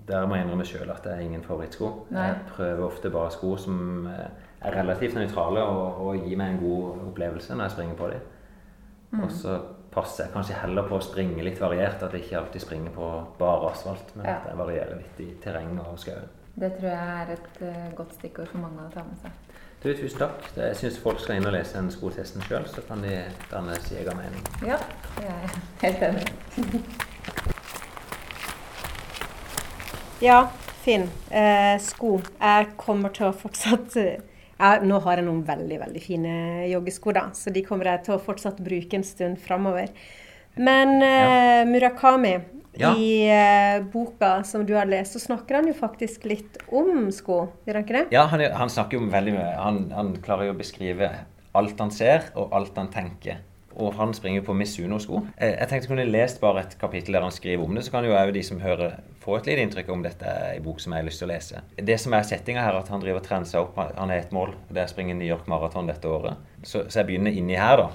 [SPEAKER 2] Der må jeg innrømme sjøl at det er ingen favorittsko. Nei. Jeg prøver ofte bare sko som eh, er relativt nøytrale og, og gir meg en god opplevelse når jeg springer på dem. Mm. Og så passer jeg kanskje heller på å springe litt variert, at jeg ikke alltid springer på bare asfalt, men ja. at jeg varierer litt i terreng og skauen.
[SPEAKER 5] Det tror jeg er et uh, godt stikkord for mange å ta med seg.
[SPEAKER 2] Du, tusen takk. Jeg syns folk skal inn og lese den skotesten sjøl, så kan de danne sin egen mening.
[SPEAKER 5] Ja, jeg er helt enig.
[SPEAKER 1] Ja, Finn. Eh, sko. Jeg kommer til å fortsatt jeg, Nå har jeg noen veldig veldig fine joggesko, da, så de kommer jeg til å fortsatt bruke en stund framover. Men eh, Murakami, ja. i eh, boka som du har lest, så snakker han jo faktisk litt om sko, gjør han ikke det?
[SPEAKER 2] Ja, han, han snakker jo veldig mye. Han, han klarer jo å beskrive alt han ser, og alt han tenker og han springer på Misuno-sko. Jeg tenkte jeg kunne lest bare et kapittel der han skriver om det, så kan jo òg de som hører, få et lite inntrykk om dette er en bok som jeg har lyst til å lese. Det som er settinga her, at han driver og trener seg opp. Han har et mål, det er å springe New York Marathon dette året. Så, så jeg begynner inni her, da.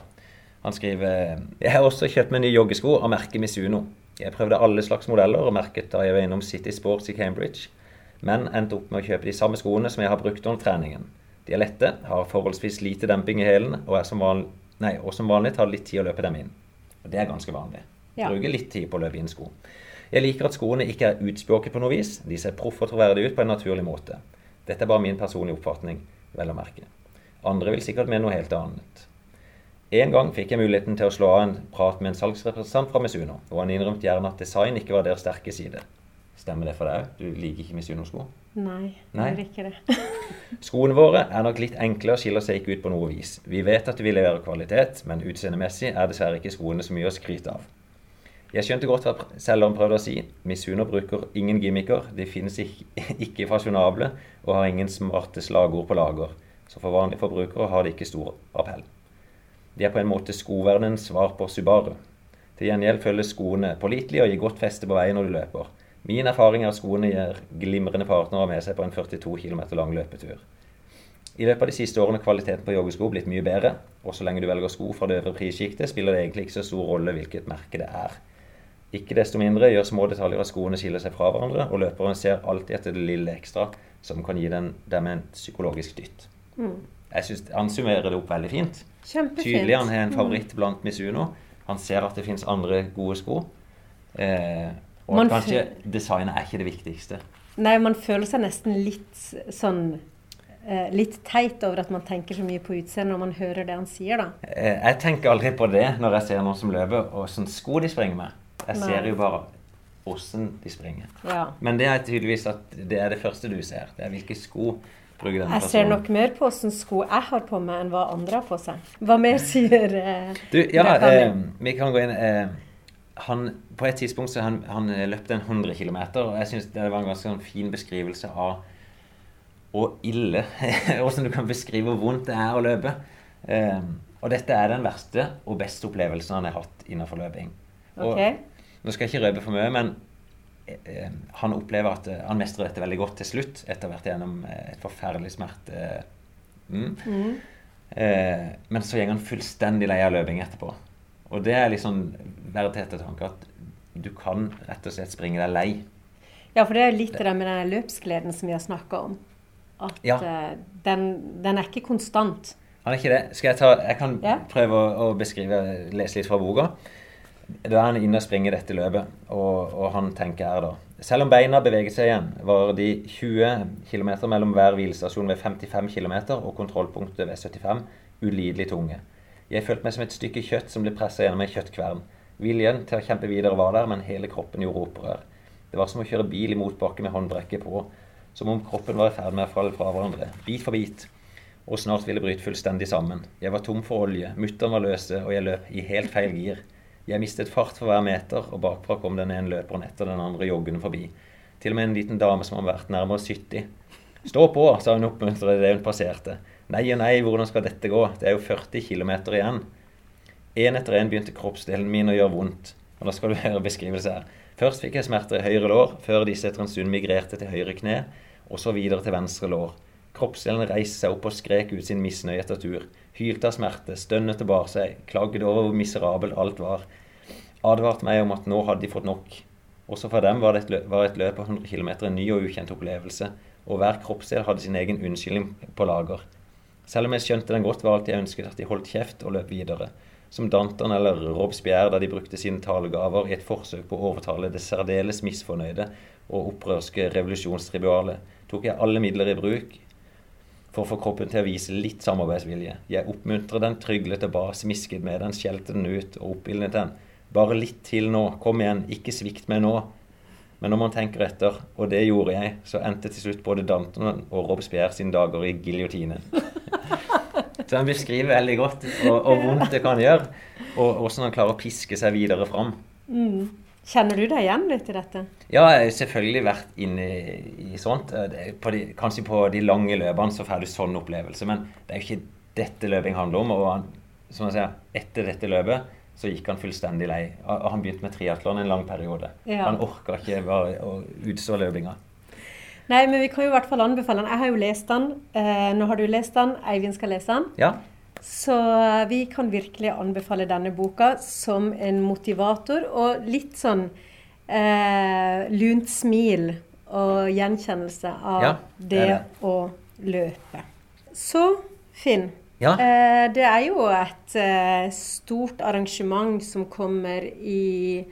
[SPEAKER 2] Han skriver Jeg har også kjøpt meg nye joggesko av merket Misuno. Jeg prøvde alle slags modeller og merket da jeg var innom City Sports i Cambridge, men endte opp med å kjøpe de samme skoene som jeg har brukt under treningen. De er lette, har forholdsvis lite demping i hælene, og, som vanlig, nei, og som vanlig tar det litt tid å løpe dem inn. Og Det er ganske vanlig. Ja. Bruker litt tid på å løpe inn sko. Jeg liker at skoene ikke er utspjåket på noe vis. De ser proffe og troverdige ut på en naturlig måte. Dette er bare min personlige oppfatning, vel å merke. Andre vil sikkert mene noe helt annet. En gang fikk jeg muligheten til å slå av en prat med en salgsrepresentant fra Misuno, og han innrømte gjerne at design ikke var deres sterke side. Stemmer det for deg òg? Du liker ikke Misuno-sko?
[SPEAKER 1] Nei, Nei, jeg liker det.
[SPEAKER 2] Skoene våre er nok litt enkle og skiller seg ikke ut på noe vis. Vi vet at vi leverer kvalitet, men utseendemessig er dessverre ikke skoene så mye å skryte av. Jeg skjønte godt hva selgeren prøvde å si. Misuno bruker ingen gimmicker, de finnes ikke fasjonable og har ingen smarte slagord på lager. Så for vanlige forbrukere har de ikke stor appell. De er på en måte skoverdenens svar på Subaru. Til gjengjeld følges skoene pålitelige og gir godt feste på veien når du løper. Min erfaring er at skoene gir glimrende partnere med seg på en 42 km lang løpetur. I løpet av de siste årene har kvaliteten på joggesko blitt mye bedre, og så lenge du velger sko fra det øvre prissjiktet, spiller det egentlig ikke så stor rolle hvilket merke det er. Ikke desto mindre gjør små detaljer at skoene skiller seg fra hverandre, og løperen ser alltid etter det lille ekstra som kan gi dem en psykologisk dytt. Mm. Jeg synes Han summerer det opp veldig fint.
[SPEAKER 1] Kjempefint.
[SPEAKER 2] Tydelig han har en favoritt blant Misuno. Han ser at det fins andre gode sko. Eh, og man kanskje designet er ikke det viktigste.
[SPEAKER 1] Nei, man føler seg nesten litt sånn eh, Litt teit over at man tenker så mye på utseendet når man hører det han sier, da.
[SPEAKER 2] Eh, jeg tenker aldri på det når jeg ser noen som løper, hvilke sko de springer med. Jeg Nei. ser jo bare åssen de springer. Ja. Men det er tydeligvis at det er det første du ser. Det er hvilke sko bruker denne
[SPEAKER 1] jeg ser nok mer på hvilke sko jeg har på meg, enn hva andre har på seg. Hva mer sier eh,
[SPEAKER 2] Du, ja, eh, vi kan gå inn eh, han, På et tidspunkt så han, han løpte en 100 km, og jeg syns det var en ganske sånn fin beskrivelse av og ille. Åssen du kan beskrive hvor vondt det er å løpe. Um, og dette er den verste og beste opplevelsen han har hatt innenfor løping. Og, okay. Nå skal jeg ikke røpe for mye, men Eh, han opplever at eh, han mestrer dette veldig godt til slutt, etter å ha vært gjennom eh, et forferdelig smerte. Mm. Mm. Eh, men så går han fullstendig lei av løping etterpå. Og det er liksom verdt til ettertanke at du kan rett og slett springe deg lei.
[SPEAKER 1] Ja, for det er litt det der med den løpsgleden som vi har snakka om. At ja. den, den, er ikke konstant.
[SPEAKER 2] Han er ikke det. Skal jeg ta Jeg kan ja. prøve å, å, beskrive, lese litt fra boka. Da er han inne og springer dette løpet, og, og, han tenker her da Selv om beina beveget seg igjen, var de 20 km mellom hver hvilestasjon ved 55 km og kontrollpunktet ved 75 ulidelig tunge. Jeg følte meg som et stykke kjøtt som ble pressa gjennom en kjøttkvern. Viljen til å kjempe videre var der, men hele kroppen gjorde opprør. Det var som å kjøre bil i motbakke med håndbrekket på, som om kroppen var i ferd med å falle fra hverandre, bit for bit, og snart ville bryte fullstendig sammen. Jeg var tom for olje, mutteren var løse, og jeg løp i helt feil gir. Jeg mistet fart for hver meter, og bakfra kom den ene løperen etter den andre joggende forbi. Til og med en liten dame som har vært nærmere 70. Stå på, sa hun oppmuntret idet hun passerte. Nei og nei, hvordan skal dette gå? Det er jo 40 km igjen. En etter en begynte kroppsdelen min å gjøre vondt. Og da skal du høre beskrivelse her. Først fikk jeg smerter i høyre lår, før disse etter en stund migrerte til høyre kne, og så videre til venstre lår. Kroppsdelen reiste seg opp og skrek ut sin misnøye etter tur. Hylte av smerte, stønnet og bar seg, klagde over hvor miserabelt alt var advarte meg om at nå hadde de fått nok. Også for dem var, et løp, var et løp på 100 km en ny og ukjent opplevelse, og hver kroppsdel hadde sin egen unnskyldning på lager. Selv om jeg skjønte den godt, var alt jeg ønsket at de holdt kjeft og løp videre. Som Danton eller Robespierre da de brukte sine talegaver i et forsøk på å overtale det særdeles misfornøyde og opprørske revolusjonstribualet, tok jeg alle midler i bruk for å få kroppen til å vise litt samarbeidsvilje. Jeg oppmuntret den, tryglet og ba, smisket med den, skjelte den ut og oppildnet den. Bare litt til nå. Kom igjen, ikke svikt meg nå. Men når man tenker etter, og det gjorde jeg, så endte til slutt både Danton og Robespierre sine dager i giljotinen. Så han beskriver veldig godt og, og, vondt det kan gjøre, og hvordan han klarer å piske seg videre fram.
[SPEAKER 1] Mm. Kjenner du deg igjen litt i dette?
[SPEAKER 2] Ja, jeg har selvfølgelig vært inne i, i sånt. På de, kanskje på de lange løpene så får du sånn opplevelse, men det er jo ikke dette løping handler om. og han som jeg sier, etter dette løpet så gikk han fullstendig lei. Og han begynte med triatlon en lang periode. Ja. Han orka ikke bare å utstå løpinga.
[SPEAKER 1] Nei, men vi kan jo i hvert fall anbefale den. Jeg har jo lest den. Eh, nå har du lest den. Eivind skal lese den.
[SPEAKER 2] Ja.
[SPEAKER 1] Så vi kan virkelig anbefale denne boka som en motivator og litt sånn eh, lunt smil og gjenkjennelse av ja, det, det, å løpe. Så Finn,
[SPEAKER 2] ja.
[SPEAKER 1] eh, det er jo et eh, stort arrangement som kommer i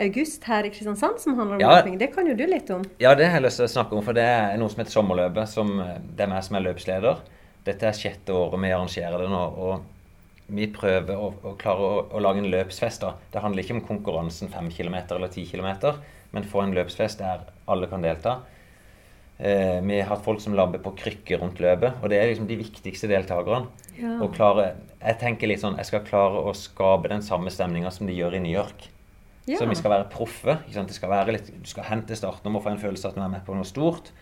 [SPEAKER 1] august her i Kristiansand, som handler om ja. løping. Det kan jo du litt om?
[SPEAKER 2] Ja, det har jeg lyst til å snakke om. For det er noe som heter Sommerløpet. Som, det er meg som er løpsleder. Dette er sjette året vi arrangerer det nå. og vi prøver å, å klare å, å, lage en løpsfest. da. Det handler ikke om konkurransen 5 km eller 10 km, men få en løpsfest der alle kan delta. Eh, vi har hatt folk som labber på krykker rundt løpet, og det er liksom de viktigste deltakerne. Ja. Klare, jeg tenker litt sånn, jeg skal klare å skape den samme stemninga som de gjør i New York. Ja. Så vi skal være proffe. Det skal være litt, du skal hente starten om å få en følelse av at du er med på noe stort.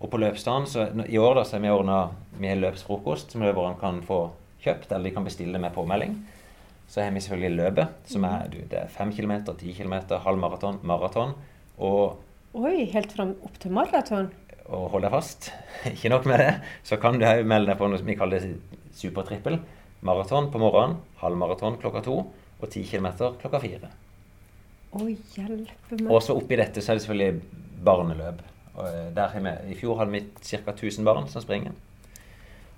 [SPEAKER 2] Og på løpsdagen, så I år da, så har vi ordna med løpsfrokost som løperne kan få kjøpt, eller de kan bestille med påmelding. Så har vi selvfølgelig løpet, som er, du, det er 5 km, 10 km, halvmaraton, maraton. Og
[SPEAKER 1] Oi, helt fram opp til maraton?
[SPEAKER 2] Og hold deg fast. Ikke nok med det, så kan du òg melde deg på noe som vi kaller supertrippel. Maraton på morgenen, halvmaraton klokka to og ti km klokka fire.
[SPEAKER 1] Å, hjelpe meg.
[SPEAKER 2] Og så oppi dette så er det selvfølgelig barneløp. Eh, I fjor hadde vi ca. 1000 barn som springer.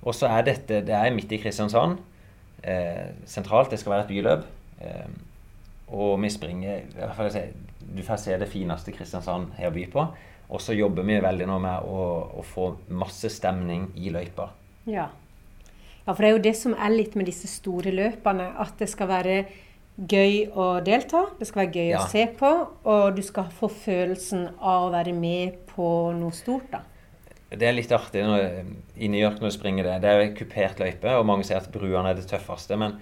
[SPEAKER 2] Og så er dette Det er midt i Kristiansand. Eh, sentralt. Det skal være et byløp. Eh, og vi springer i hvert fall, Du får se det fineste Kristiansand har å by på. Og så jobber vi veldig nå med å, å, få masse stemning i løypa.
[SPEAKER 1] Ja. ja, for det er jo det som er litt med disse store løpene. At det skal være gøy å delta, det skal være gøy ja. å se på, og du skal få følelsen av å være med på noe stort. da.
[SPEAKER 2] Det er litt artig når, i New York når du springer det. Det er jo en kupert løype, og mange sier at bruene er det tøffeste. Men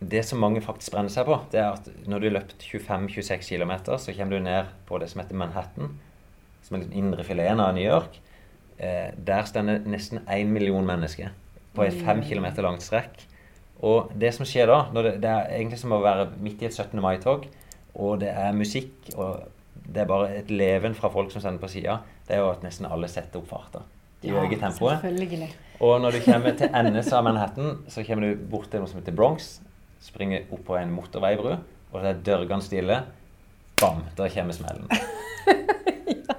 [SPEAKER 2] det som mange faktisk brenner seg på, det er at når du har løpt 25-26 km, så kommer du ned på det som heter Manhattan som er den indre fileten av New York, eh, der stender nesten én million mennesker på et fem kilometer langt strekk. Og det som skjer da, det, det, er egentlig som å være midt i et 17. mai-tog, og det er musikk, og det er bare et leven fra folk som sender på sida, det er jo at nesten alle setter opp farta. De ja, øker tempoet. Og når du kommer til endes av Manhattan, så kommer du bort til noe som heter Bronx. Springer opp på en motorveibru, og det er dørgende stille. Bam! Der kommer smellen.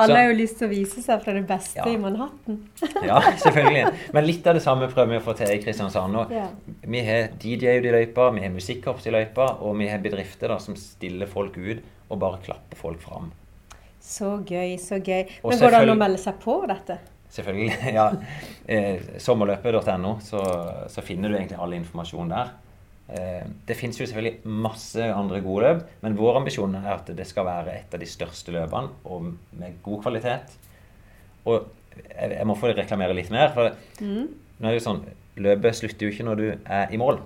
[SPEAKER 1] Alle har jo lyst til å vise seg fra det beste ja. i Manhattan.
[SPEAKER 2] ja, selvfølgelig. Men litt av det samme prøver vi å få til i Kristiansand. Og ja. Vi har DJ-ut i løypa, vi har musikkorps i løypa, og vi har bedrifter da, som stiller folk ut og bare klapper folk fram.
[SPEAKER 1] Så gøy, så gøy. Men går det an å melde seg på dette?
[SPEAKER 2] Selvfølgelig. ja. Eh, sommerløpet.no, så, så finner du egentlig all informasjon der. Eh, det finnes jo selvfølgelig masse andre gode løp, men vår ambisjon er at det skal være et av de største løpene, og med god kvalitet. Og jeg må få reklamere litt mer. for mm. nå er det jo sånn, Løpet slutter jo ikke når du er i mål.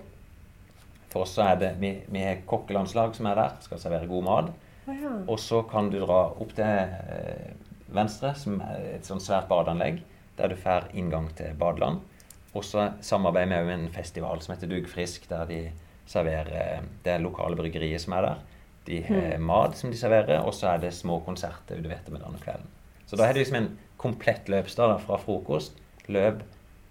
[SPEAKER 2] For oss så er det, Vi, vi har kokkelandslag som er der, skal servere god mat. Oh, ja. Og så kan du dra opp til eh, venstre, som er et sånn svært badeanlegg, der du får inngang til badeland. Og så samarbeider vi med en festival som heter Dugfrisk, der de serverer det lokale bryggeriet som er der. De har mm. mat som de serverer, og så er det små konserter utover ettermiddagen og kvelden. Så da har du liksom en komplett løpsdag fra frokost, løp,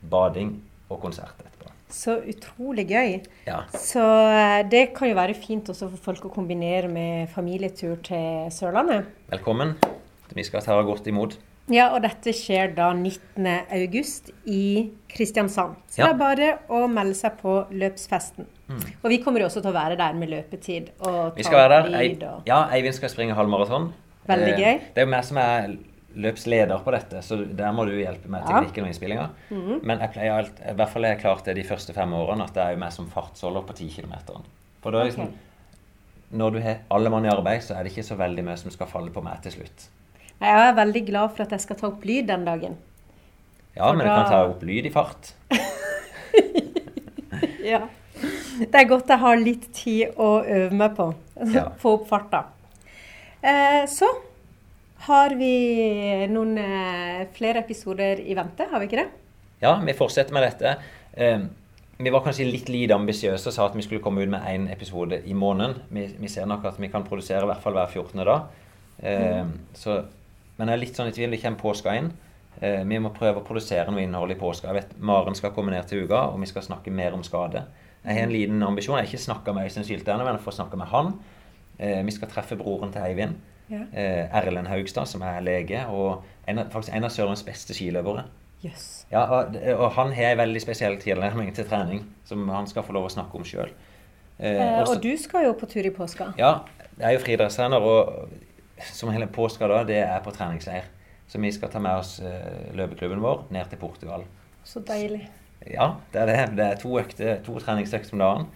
[SPEAKER 2] bading og konsert etterpå.
[SPEAKER 1] Så utrolig gøy.
[SPEAKER 2] Ja.
[SPEAKER 1] Så eh, det kan jo være fint også for folk å kombinere med familietur til Sørlandet.
[SPEAKER 2] Velkommen. Vi skal ta godt imot.
[SPEAKER 1] Ja, og dette skjer da 19. august i Kristiansand. Så ja. det er bare å melde seg på løpsfesten. Mm. Og vi kommer også til å være der med løpetid. Og
[SPEAKER 2] vi skal være der. Lyd, og... Ja, Eivind skal springe halvmaraton.
[SPEAKER 1] Veldig eh, gøy.
[SPEAKER 2] Det er jo meg som er løpsleder på dette, så der må du hjelpe med teknikken og innspillinga. Mm. Men jeg pleier alt, i hvert fall jeg klart det de første fem årene, at det er jo meg som fartsholder på 10 km. For da er liksom, okay. Når du har alle mann i arbeid, så er det ikke så veldig mye som skal falle på meg til slutt.
[SPEAKER 1] Jeg er veldig glad for at jeg skal ta opp lyd den dagen.
[SPEAKER 2] Ja, for men da... du kan ta opp lyd i fart.
[SPEAKER 1] ja. Det er godt jeg har litt tid å øve meg på. Ja. Få opp farta. Eh, så har vi noen eh, flere episoder i vente, har vi ikke det?
[SPEAKER 2] Ja, vi fortsetter med dette. Eh, vi var kanskje litt lite ambisiøse og sa at vi skulle komme ut med én episode i måneden. Vi, vi, ser nok at vi kan produsere i hvert fall hver 14. da. Eh, mm. så, men jeg er litt sånn i tvil. Det kommer påska inn. Eh, vi må prøve å produsere noe innhold i påska. Jeg vet Maren skal komme ned til uka, og vi skal snakke mer om skade. Jeg har en liten ambisjon. Jeg har ikke snakka med Øystein Sylte men jeg får snakke med han. Eh, vi skal treffe broren til Eivind. Ja. Eh, Erlend Haugstad, som er lege, og en, faktisk en av Sørens beste skiløpere.
[SPEAKER 1] Yes.
[SPEAKER 2] Ja, og, og, han har en veldig spesiell tilnærming til trening, som han skal få lov å snakke om sjøl.
[SPEAKER 1] Eh, eh, og du skal jo på tur i påska.
[SPEAKER 2] Ja, jeg er jo friidrettstrener, og som hele påska da, det er på treningsleir. Så vi skal ta med oss eh, løpeklubben vår ned til Portugal.
[SPEAKER 1] Så deilig.
[SPEAKER 2] Ja, det er det. Det er to, økte, to treningsøkter om dagen.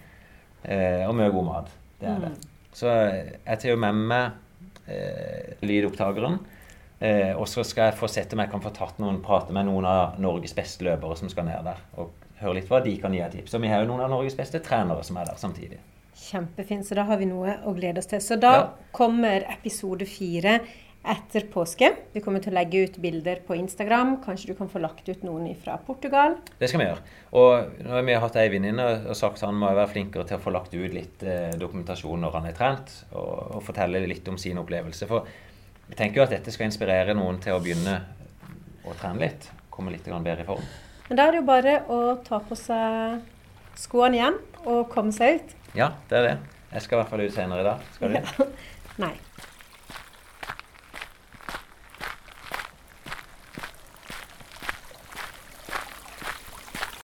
[SPEAKER 2] Eh, og mye god mat. Det er mm. det. Så jeg tar jo med meg eh, lydopptakeren. Eh, og så skal jeg få sett om jeg kan få tatt noen, prate med noen av Norges beste løpere som skal ned der. Og høre litt hva de kan gi av tips. Og vi har jo noen av Norges beste trenere som er der samtidig.
[SPEAKER 1] Kjempefint. Så da har vi noe å glede oss til. Så da ja. kommer episode fire etter påske. Vi kommer til å legge ut bilder på Instagram. Kanskje du kan få lagt ut noen fra Portugal?
[SPEAKER 2] Det skal vi gjøre. Og nå har vi hatt Eivind inne og sagt at han må være flinkere til å få lagt ut litt eh, dokumentasjon når han er trent, og, og fortelle litt om sin opplevelse. For vi tenker jo at dette skal inspirere noen til å begynne å trene litt. Komme litt bedre i form.
[SPEAKER 1] Men da er det jo bare å ta på seg skoene igjen og komme seg ut.
[SPEAKER 2] Ja, det er det. Jeg skal i hvert fall ut senere i dag. Skal du? Ja.
[SPEAKER 1] Nei.